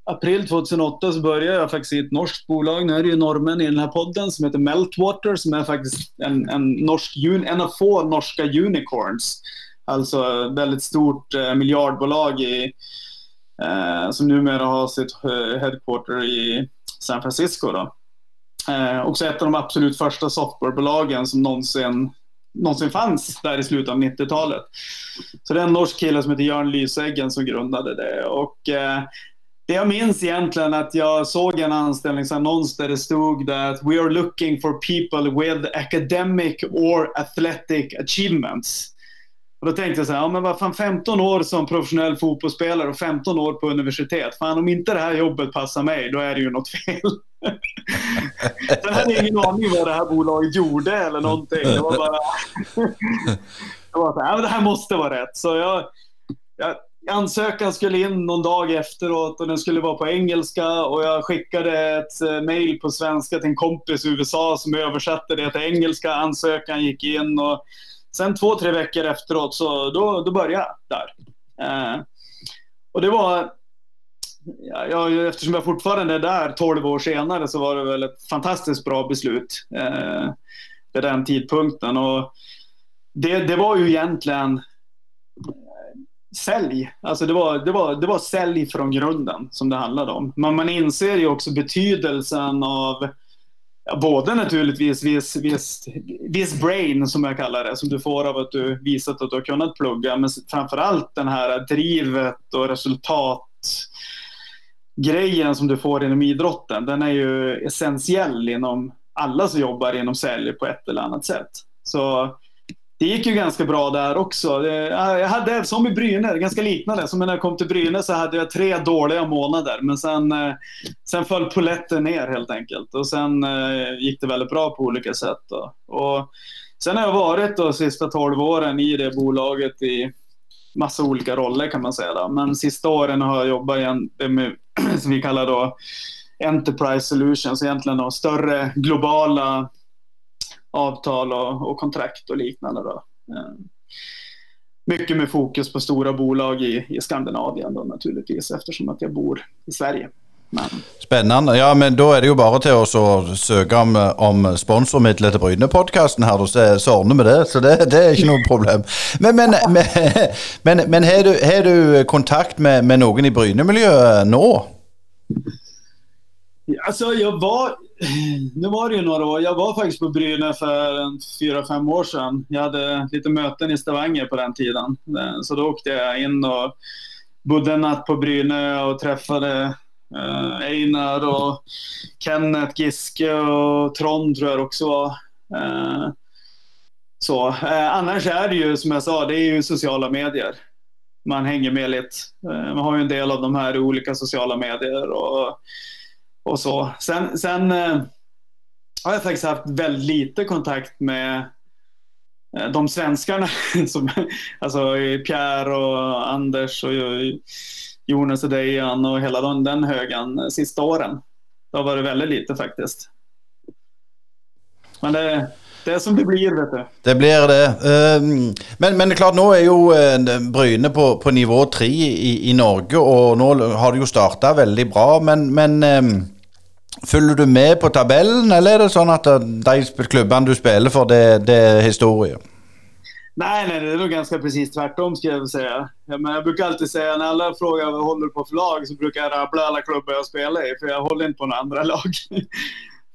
S5: april 2008 så började jag faktiskt i ett norskt bolag. Nu är det ju normen i den här podden som heter Meltwater som är faktiskt en, en, norsk, en av få norska unicorns. Alltså väldigt stort eh, miljardbolag i eh, som numera har sitt headquarter i San Francisco. Då. Eh, också ett av de absolut första softwarebolagen som någonsin, någonsin fanns där i slutet av 90-talet. Så det är en norsk kille som heter Jörn Lyseggen som grundade det. Och, eh, det jag minns egentligen att jag såg en anställningsannons där det stod att we are looking for people with academic or athletic achievements. Och då tänkte jag så här, ja men vad fan 15 år som professionell fotbollsspelare och 15 år på universitet. Fan om inte det här jobbet passar mig, då är det ju något fel. Sen hade jag ingen aning vad det här bolaget gjorde eller någonting. Det var bara... det var så här, ja, men det här måste vara rätt. Så jag, jag, ansökan skulle in någon dag efteråt och den skulle vara på engelska och jag skickade ett eh, mail på svenska till en kompis i USA som översatte det till engelska. Ansökan gick in och Sen två, tre veckor efteråt så då, då började jag där. Eh, och det var, ja, jag, eftersom jag fortfarande är där 12 år senare så var det väl ett fantastiskt bra beslut eh, vid den tidpunkten. Och det, det var ju egentligen eh, sälj. Alltså det var, det, var, det var sälj från grunden som det handlade om. Men man inser ju också betydelsen av ja, både naturligtvis viss, viss, viss brain som jag kallar det, som du får av att du visat att du har kunnat plugga, men framförallt den här drivet och resultat grejen som du får inom idrotten. Den är ju essentiell inom alla som jobbar inom sälj på ett eller annat sätt. Så det gick ju ganska bra där också. Eh, jag hade, som i Brynäs, ganska liknande. Som när jag kom till Brynäs så hade jag tre dåliga månader. Men sen, eh, sen föll poletten ner helt enkelt. Och sen eh, gick det väldigt bra på olika sätt. Då. Och sen har jag varit de sista tolv åren i det bolaget i massa olika roller kan man säga. Då. Men sista åren har jag jobbat i en, med, som vi kallar då Enterprise Solutions, egentligen då, större globala avtal och, och kontrakt och liknande. Då. Eh, mycket med fokus på stora bolag i, i Skandinavien då, naturligtvis eftersom att jag bor i Sverige. Men...
S1: Spennende. Ja, men da er det jo bare til å søke om, om sponsormidler til Bryne-podkasten her, så, så ordner vi det. Så det, det, er ikke noe problem. Men, men, men, men, men har, du, har, du, kontakt med, med noen i Bryne-miljøet nå?
S5: Alltså jag var, Mm, nu var det ju några år, jag var faktiskt på Bryne för en fyra, fem år sedan. Jag hade lite möten i Stavanger på den tiden. Eh, så då åkte jag in och bodde en natt på Bryne och träffade eh, Einar och Kenneth Giske och Trond tror jag också var. Eh, så. Eh, annars är det ju som jag sa, det är ju sociala medier. Man hänger med lite. Eh, man har ju en del av de här olika sociala medier. och och så. Sen, sen eh, har jag faktiskt haft väldigt lite kontakt med eh, de svenskarna. Som, alltså Pierre och Anders och Jonas och Dejan och hela den, den högen eh, sista åren. Det har varit väldigt lite faktiskt. Men det, det är som det blir, vet du.
S1: Det blir det. Ehm, men, men det är klart, nu är ju eh, Bryne på, på nivå tre i, i, Norge, och nu har det ju startat väldigt bra. Men, men ehm, Følger du med på tabellen, eller är det så att eh, de klubbene du spelar för, det, det är historia?
S5: Nej, nej, det är nog ganska precis tvärtom skulle jag säga. Ja, men jag brukar alltid säga när alla frågar vad jag håller på för lag så brukar jag rabbla alla klubbar jag spelar i, för jag håller inte på några andra lag.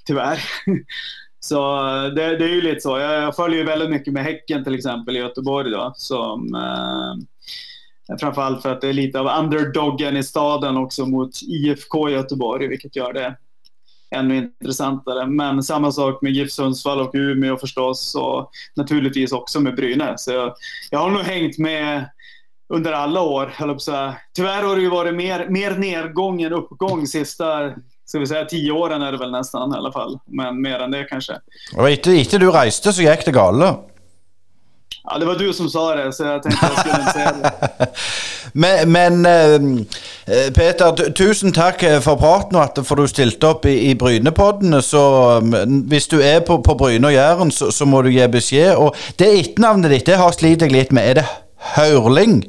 S5: Tyvärr. Så eh, det, det, är ju lite så. Jag, jag följer väldigt mycket med Häcken till exempel i Göteborg då. Som, eh, framförallt för att det är lite av underdoggen i staden också mot IFK Göteborg, vilket gör det ännu intressantare. Men samma sak med GIF Sundsvall och Umeå förstås och naturligtvis också med Brynäs. Så jag, jag har nog hängt med under alla år, Tyvärr har det ju varit mer, mer nedgång än uppgång sista ska vi säga, tio åren är det väl nästan i alla fall. Men mer än det kanske.
S1: Och inte du reste så gick det galet.
S5: Ja, det var du som sa det, så jag tänkte jag skulle inte säga det.
S1: men, men uh, Peter, tusen tack eh, för praten och att du ställt upp i, i Brynepodden. Så um, du är på, på Bryne och Jæren, så, så, må du ge besked. Och det etternavnet ditt det har slitit jag lite med. Är det Hörling?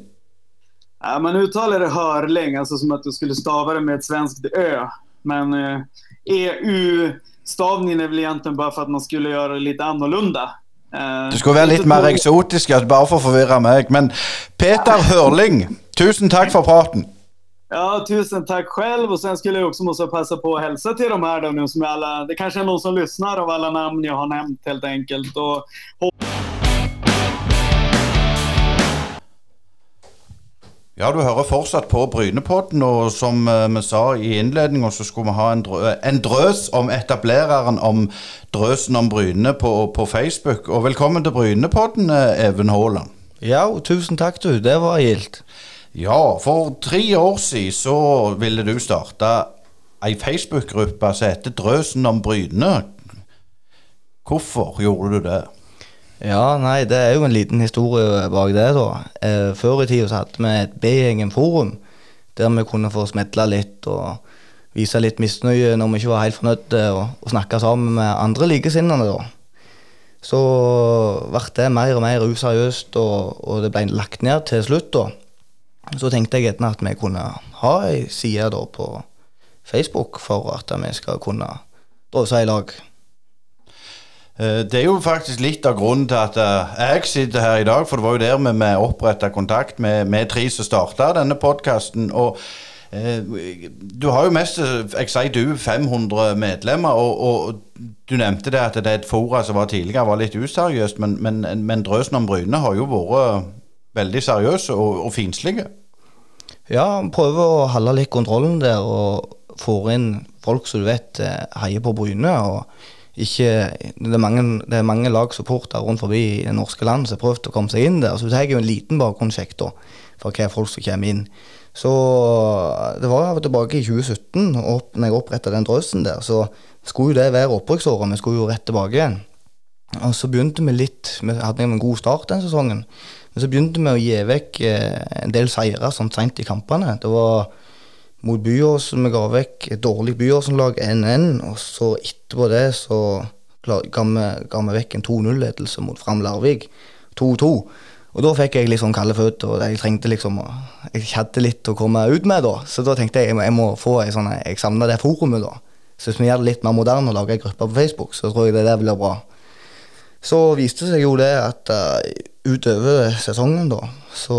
S5: Ja, man uttalar det Hörling, alltså som att du skulle stava det med ett svenskt ö. Men uh, EU-stavningen är väl egentligen bara för att man skulle göra det lite annorlunda.
S1: Uh, du skulle vara lite mer exotisk, bara för att förvirra mig. Men Peter Hörling, tusen tack för praten.
S5: Ja, tusen tack själv. Och sen skulle jag också måste passa på att hälsa till de här då nu som alla, det kanske är någon som lyssnar av alla namn jag har nämnt helt enkelt. Och...
S1: Ja, du hører fortsatt på Brynepodden, og som eh, vi sa i innledningen, så skulle vi ha en, drø en drøs om etablereren om drøsen om Bryne på, på Facebook. Og velkommen til Brynepodden, eh, Even Haaland.
S6: Ja, tusen takk du. Det var gildt.
S1: Ja, for tre år siden så ville du starte ei Facebook-gruppe som heter Drøsen om Bryne. Hvorfor gjorde du det?
S6: Ja, nei, det er jo en liten historie øh, bak det, da. Eh, øh, før i tida så hadde vi et B-gjengen forum der vi kunne få smedla litt og vise litt misnøye når vi ikke var helt fornøyde, og, og snakke sammen med andre likesinnede, da. Så ble det mer og mer useriøst, og, og, det ble lagt ned til slutt, da. Så tenkte jeg gjerne at vi kunne ha ei side da på Facebook for at vi skal kunne drøse i lag.
S1: Eh, det er jo faktisk litt av grunnen til at jag eh, jeg sitter her i dag, for det var jo der vi, att oppretta kontakt med, med tre som starta denne podkasten. Og Eh, du har jo mest, eh, jeg sier du, 500 medlemmer. Og, og, du nevnte det at det er et fora som var tidligere var litt useriøst, men, men, men Drøsen om Bryne har jo vært veldig seriøse og, og finslige.
S6: Ja, prøver å holde litt kontrollen der og får inn folk som du vet eh, heier på Bryne. og ikke, det, er mange, det er mange lagsupportere rundt forbi i det norske land som har prøvd å komme seg inn der. Så det er jo en liten bakgrunnssjekk da, for hva folk som kommer inn. Så det var tilbake i 2017, opp, når jeg oppretta den drøsen der. Så skulle jo det være opprykksåret, vi skulle jo rett tilbake igjen. Og så begynte vi litt Vi hadde en god start den sesongen. Men så begynte vi å gi vekk eh, en del seire sånn seint i kampene. Det var mot Byåsen vi ga vekk et dårlig Byåsen-lag 1-1, og så etterpå det så ga vi, ga vi vekk en 2-0-ledelse mot Fram Larvik. 2-2. Og da fikk jeg litt sånn kalde føtter, og jeg trengte liksom Jeg hadde litt å komme ut med, da. Så da tenkte jeg jeg må få ei sånn Jeg savna det forumet, da. Så hvis vi gjør det litt mer moderne og lager ei gruppe på Facebook, så tror jeg det der blir bra. Så visste det seg jo det at uh, utover sesongen, da, så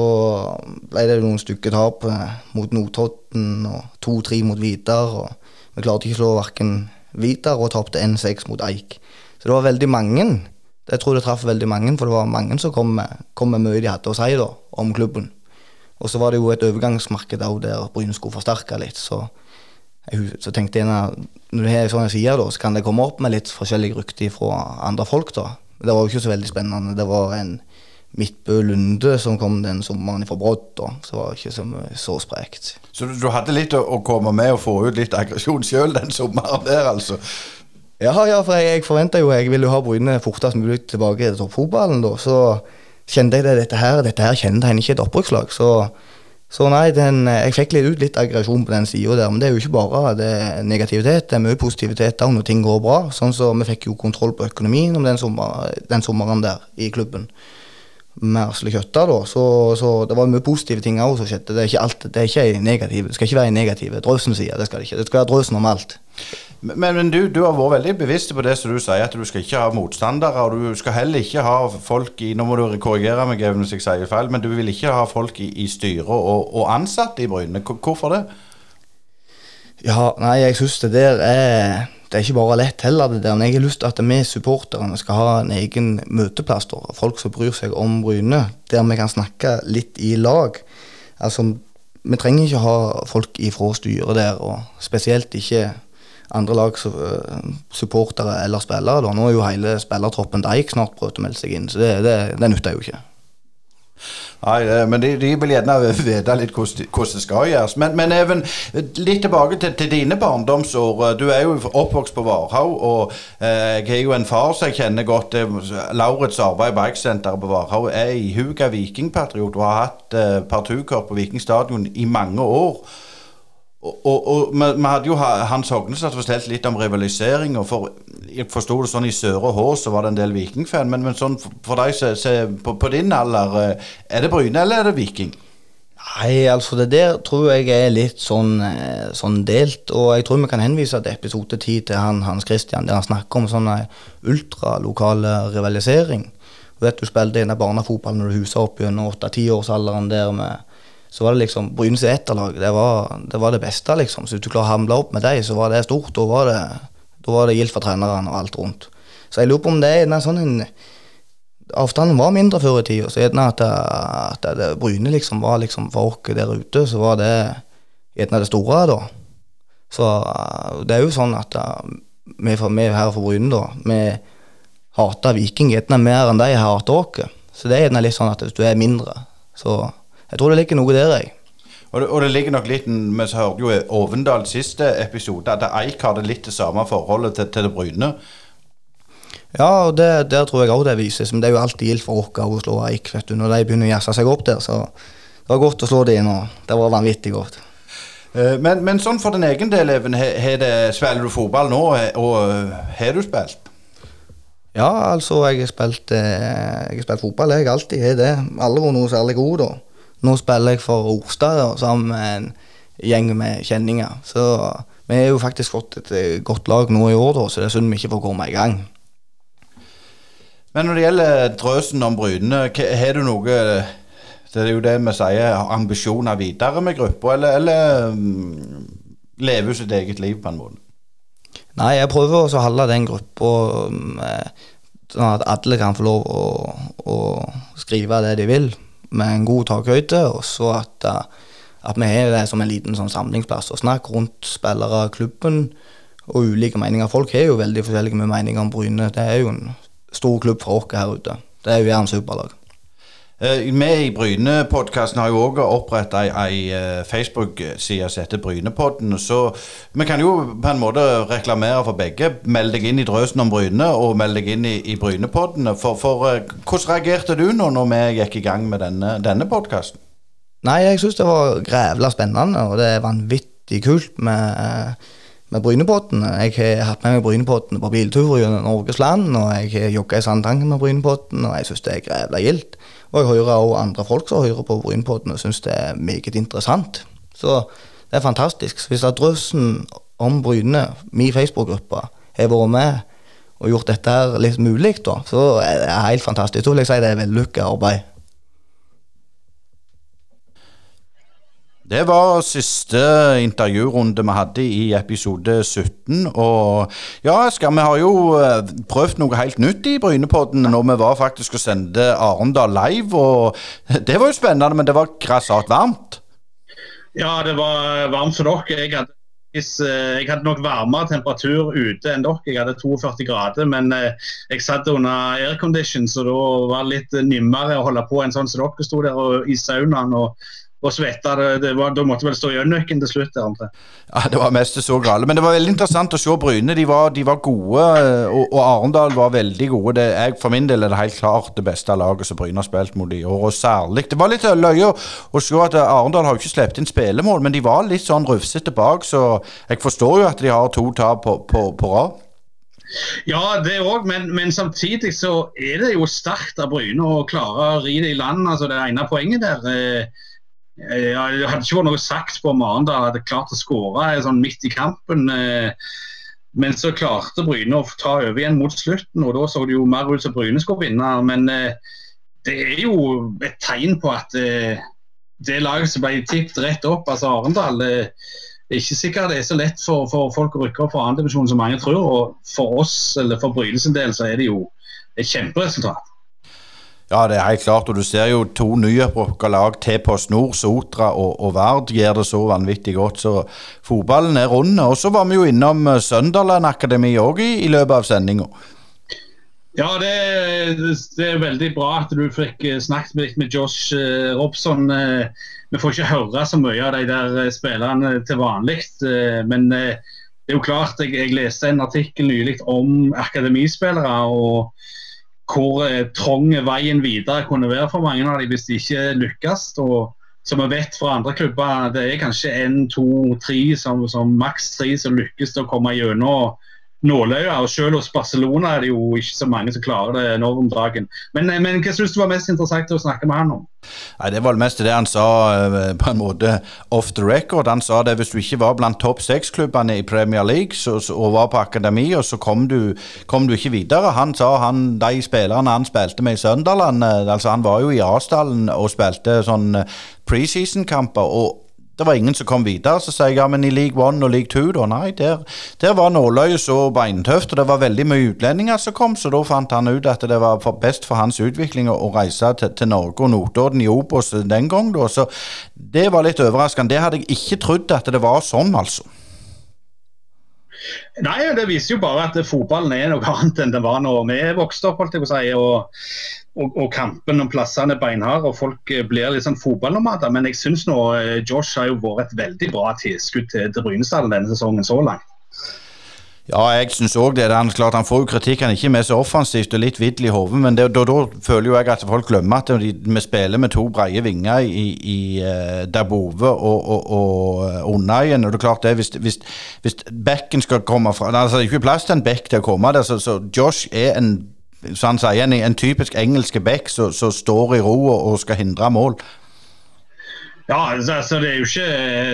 S6: ble det noen stykker tap eh, mot Notodden og 2-3 mot Vidar. Og vi klarte ikke å slå verken Vidar og tapte 1-6 mot Eik. Så det var veldig mange. Jeg tror det traff veldig mange, for det var mange som kom med, kom med mye de hadde å si da, om klubben. Og så var det jo et overgangsmarked òg der Bryne skulle forsterke litt. Så, jeg, så tenkte jeg når här är sådana sidor da, så kan det komme opp med litt forskjellige rykter fra andre folk. da. Det var jo ikke så veldig spennende. Det var en Midtbø Lunde som kom den sommeren fra Brodd, da. Så det var ikke så, så sprekt.
S1: Så du, du, hadde litt å, å, komme med og få ut litt aggresjon sjøl den sommeren der, altså?
S6: Ja, ja, for jeg, jeg forventa jo Jeg ville jo ha Bryne fortest mulig tilbake til toppfotballen, da. Så kjente jeg det, dette her dette her kjennetegner ikke et opprykkslag. Så så nei, den, eh, jeg fikk litt ut litt aggresjon på den sida der. Men det er jo ikke bare det er negativitet, det er mye positivitet òg når ting går bra. Sånn så Vi fikk jo kontroll på økonomien om den, sommer, den sommeren der i klubben. Med Asle Kjøtta, da. Så, så, det var mye positive ting òg som skjedde. Det er ikke alt, det er ikke negativ, det skal ikke være en negativ drøsen-side. Det skal det ikke. Det skal være drøsen om alt.
S1: Men, men du, du, har vært veldig bevisst på det som du sier, at du skal ikke ha motstandere. Og du skal heller ikke ha folk i Nå må du korrigere meg hvis jeg sier feil, men du vil ikke ha folk i, i styret og, og, ansatte i Bryne. Hvorfor det?
S6: Ja, nei, jeg syns det der er Det er ikke bare lett heller, det der. Men jeg har lyst til at vi supporterne skal ha en egen møteplass. da, Folk som bryr seg om Bryne. Der vi kan snakke litt i lag. Altså, vi trenger ikke ha folk ifra styret der, og spesielt ikke andre lags eh, supportere eller spillere. Da. Nå er jo hele spillertroppen Deik snart prøvd å melde seg inn, så det, det, det nytter jo ikke.
S1: Nei, men de, de, vil gjerne vite litt hvordan det skal gjøres. Men, men Even, litt tilbake til, til, dine barndomsår. Du er jo oppvokst på Varhaug, og eh, jeg har jo en far som jeg kjenner godt. Lauritz arbeid på Bikesenteret på Varhaug er ihuga vikingpatriot og har hatt eh, partukorp på Viking stadion i mange år. Og, og, og vi, hadde jo Hans Hogneseth fortalt litt om rivalisering. og for, Jeg forsto det sånn i Søre Hå så var det en del Vikingfan. Men, men sånn for deg så, så, på, på, din alder, är er det Bryne eller er det Viking?
S6: Nei, altså det der tror jeg er litt sånn, eh, øh, sånn delt. Og jeg tror vi kan henvise til episode 10 til han, Hans Christian, der han snakker om sånn ultralokal rivalisering. Du vet du spilte denne barnefotballen når du husa opp gjennom 8-10-årsalderen der med så var det liksom Brynes etterlag. Det var, det var det bästa liksom. Så du klarar att hamna upp med dig, så var det stort. då var det, Då var det gillt för tränaren och allt runt. Så jag lurer på om det är en sån, en Avstanden var mindre förr i tida. Så gjerne at, at, det, Bryne liksom var liksom for oss der ute, så var det gjerne det store, eh, da. Så det är ju sånn att, vi, vi her for Bryne, da, vi hater Viking gjerne mer än de hater oss. Så det är gjerne litt sånn at hvis du är mindre, så jeg tror det ligger noe der, jeg.
S1: Og det, og det ligger nok litt Vi hørte jo Ovendal siste episode, at Eik har det litt det samme forholdet til, til det Bryne.
S6: Ja, og det, der tror jeg òg det vises. Men det er jo alltid gildt for oss å slå Eik. vet du, Når de begynner å jazze seg opp der, så det var godt å slå det inn. og Det var vanvittig godt.
S1: Eh, men, men sånn for din egen del, Even, spiller du fotball nå, og har du spilt?
S6: Ja, altså, jeg har spilt, eh, jeg har spilt fotball, jeg alltid har det. Aldri vært noe særlig god, da. Nå spiller jeg for Orstad sammen med en gjeng med kjenninger. Så vi har jo faktisk fått et eh, godt lag nå i år, da, så det er synd vi ikke får komme i gang.
S1: Men når det gjelder drøsen om Bryne, har du noe Det er jo det vi sier, ambisjoner videre med gruppa, eller, eller um, leve sitt eget liv på en måte?
S6: Nei, jeg prøver å holde den gruppa sånn at alle kan få lov å, å skrive det de vil, med en god takhöjd og så at, eh, at vi har det som en liten sånn samlingsplass og snakk rundt spillere, klubben og ulike meninger. Folk har jo veldig forskjellige meninger om Bryne. Det er jo en stor klubb for oss her ute. Det er jo gjerne superlag.
S1: Eh, vi i Bryne-podkasten har jo òg oppretta ei, ei eh, Facebook-side eh, som heter Brynepodden. Så vi kan jo på en måte reklamere for begge. Meld deg inn i Drøsen om Bryne, og meld deg inn i, i Brynepodden. For, for hvordan reagerte du nå når vi gikk i gang med denne, denne podkasten?
S6: Nei, jeg syns det var grævla spennende, og det er vanvittig kult med med Brynepodden. Jeg har hatt med meg Brynepodden på biltur gjennom Norges land, og jeg har jogga i Sandtangen med Brynepodden, og jeg syns det er grævla gildt. Og jeg hører også andre folk som hører på Brynepotten og syns det er meget interessant. Så det er fantastisk. Så hvis Drøssen om Bryne, min Facebook-gruppe, har vært med og gjort dette her litt mulig, da, så er det helt fantastisk. Så vil jeg si det er vellykka arbeid.
S1: Det var siste intervjurunde vi hadde i episode 17. Og ja, skal, vi har jo eh, prøvd noe helt nytt i Brynepodden når vi var faktisk og sendte Arendal live. Og det var jo spennende, men det var grassat varmt.
S2: Ja, det var varmt for dere. Jeg hadde, eh, jeg hadde nok varmere temperatur ute enn dere. Jeg hadde 42 grader, men eh, jeg satt under aircondition, så da var det litt nymmere å holde på enn sånn som dere sto der i saunaen. og og svetta. Da måtte vel stå gjønnøkken til slutt. Der,
S1: ja, Det var mest så gale. Men det var veldig interessant å se Bryne. De var, de var gode, og, og, Arendal var veldig gode. Det, jeg, for min del er det helt klart det beste laget som Bryne har spilt mot i år. Og særlig Det var litt løye å se at Arendal har jo ikke sluppet inn spillemål, men de var litt sånn rufsete bak, så jeg forstår jo at de har to tap på, på, på rad.
S2: Ja, det òg, men, men, samtidig så er det jo sterkt av Bryne å klare å ri det i land. altså Det ene poenget der eh, Eh, det hadde ikke vært noe sagt på om Arendal hadde klart å skåre eh, sånn midt i kampen. Eh. Men så klarte Bryne å ta over igjen mot slutten, og da så det jo mer ut som Bryne skulle vinne. Men eh, det er jo et tegn på at det laget som ble tippet rett opp, altså Arendal det er ikke sikkert det er så lett for, for folk å rykke opp fra andredivisjon som mange tror. Og for oss, eller for Bryne sin del, så er det jo et kjemperesultat.
S1: Ja, det er helt klart. Og du ser jo to nyopprykka lag til på Snor, Sotra og, og Vard gjør det så vanvittig godt. Så fotballen er rund. Og så var vi jo innom eh, Sønderland Akademi òg i, i, løpet av sendinga.
S2: Ja, det, det, er veldig bra at du fikk eh, snakket litt med Josh eh, Robson. Eh, vi får ikke høre så mye av de der spillerne til vanlig. Men det er jo klart, jeg, jeg leste en artikkel nylig om akademispillere. og hvor eh, trang veien videre kunne være for mange av dem hvis de ikke lykkes. Og som vi vet fra andre klubber, det er kanskje én, to, tre, som, som maks tre som lykkes til å komme gjennom nåløyet. Og selv hos Barcelona er det jo ikke så mange som klarer det nå om dagen. Men, men hva syns du var mest interessant å snakke med han om?
S1: Nei, Det var det meste det han sa eh, på en måte off the record. Han sa det hvis du ikke var blant topp seks-klubbene i Premier League så, så, og var på akademi, så kom du, kom du, ikke videre. Han sa han, de spillerne han spilte med i Sønderland eh, altså Han var jo i Asdalen og spilte sånn eh, preseason-kamper. og det var ingen som kom vidare, Så säger jag, ja, men i league one och league two, då? Nej, där, där var nåløyet så beintøft, och det var väldigt mycket utlänningar som kom, så då fann han ut att det var för, bäst för hans utveckling att resa till, till Norge och Notodden i Obos den gången då. Så det var lite överraskande, Det hade jag inte trott att det var sån alltså.
S2: Nei, Det viser jo bare at fotballen er noe annet enn det var når vi vokste opp. holdt jeg på å si, og og, og kampen om plassene beinhard, og folk eh, blir litt sånn fotballnomader. Men jeg syns nå eh, Josh har jo vært et veldig bra tilskudd til, til Brynesdalen denne sesongen så langt.
S1: Ja, jeg syns òg det. Han, klart, han får jo kritikk, han er ikke med så offensivt og litt vill i hodet. Men da, føler jo jeg at folk glemmer at de, vi spiller med to breie vinger i, i uh, Dabove og, og, og Unnaien. Og det er klart det, hvis, hvis, hvis bekken skal komme fra altså, Det er ikke plass til en bekk til å komme der, så, så Josh er en så han säger, en, en typisk engelske back som står i ro och ska hindra mål.
S2: Ja, alltså, alltså det, er jo ikke,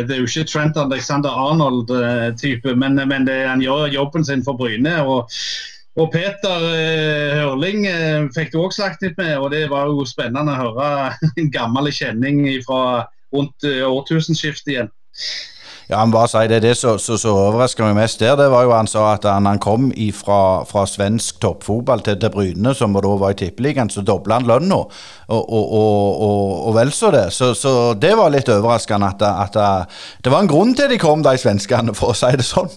S2: det er jo ikke Trent Alexander Arnold-type, eh, men, men det, han gjør jobben sin for Bryne. og Og Peter eh, Hørling eh, fikk du också snakket litt med, og det var jo spennende å høre en gammel kjenning fra rundt eh, årtusenskiftet igjen.
S1: Ja, han bare sier det. Det som overraska meg mest der, det var jo han sa at han, han kom ifra, fra svensk toppfotball til, til Bryne, som da var i Tippeligaen, så dobla han lønna. Og, og, og, og, vel så det. Så, så, det var litt overraskende at, at, det var en grunn til de kom, de svenskene, for å si det sånn.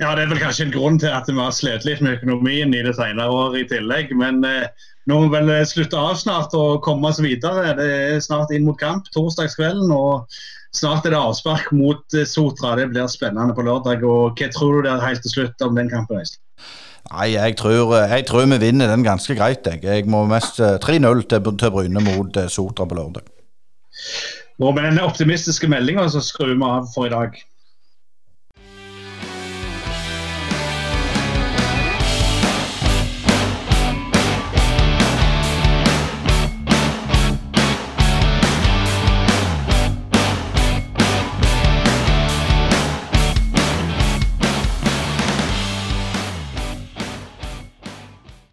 S2: Ja, Det er vel kanskje en grunn til at vi har slitt litt med økonomien i det senere året i tillegg. Men eh, nå må vi vel slutte av snart og komme oss videre. Det er snart inn mot kamp torsdagskvelden. og Snart er det avspark mot eh, Sotra. Det blir spennende på lørdag. og Hva tror du der helt til slutt om den kampen?
S1: Nei, jeg tror, eh, jeg tror, vi vinner den ganske greit. Jeg, jeg må mest 3-0 eh, til, til Bryne mot Sotra på lørdag.
S2: Og med den optimistiske meldinga så skrur vi av for i dag.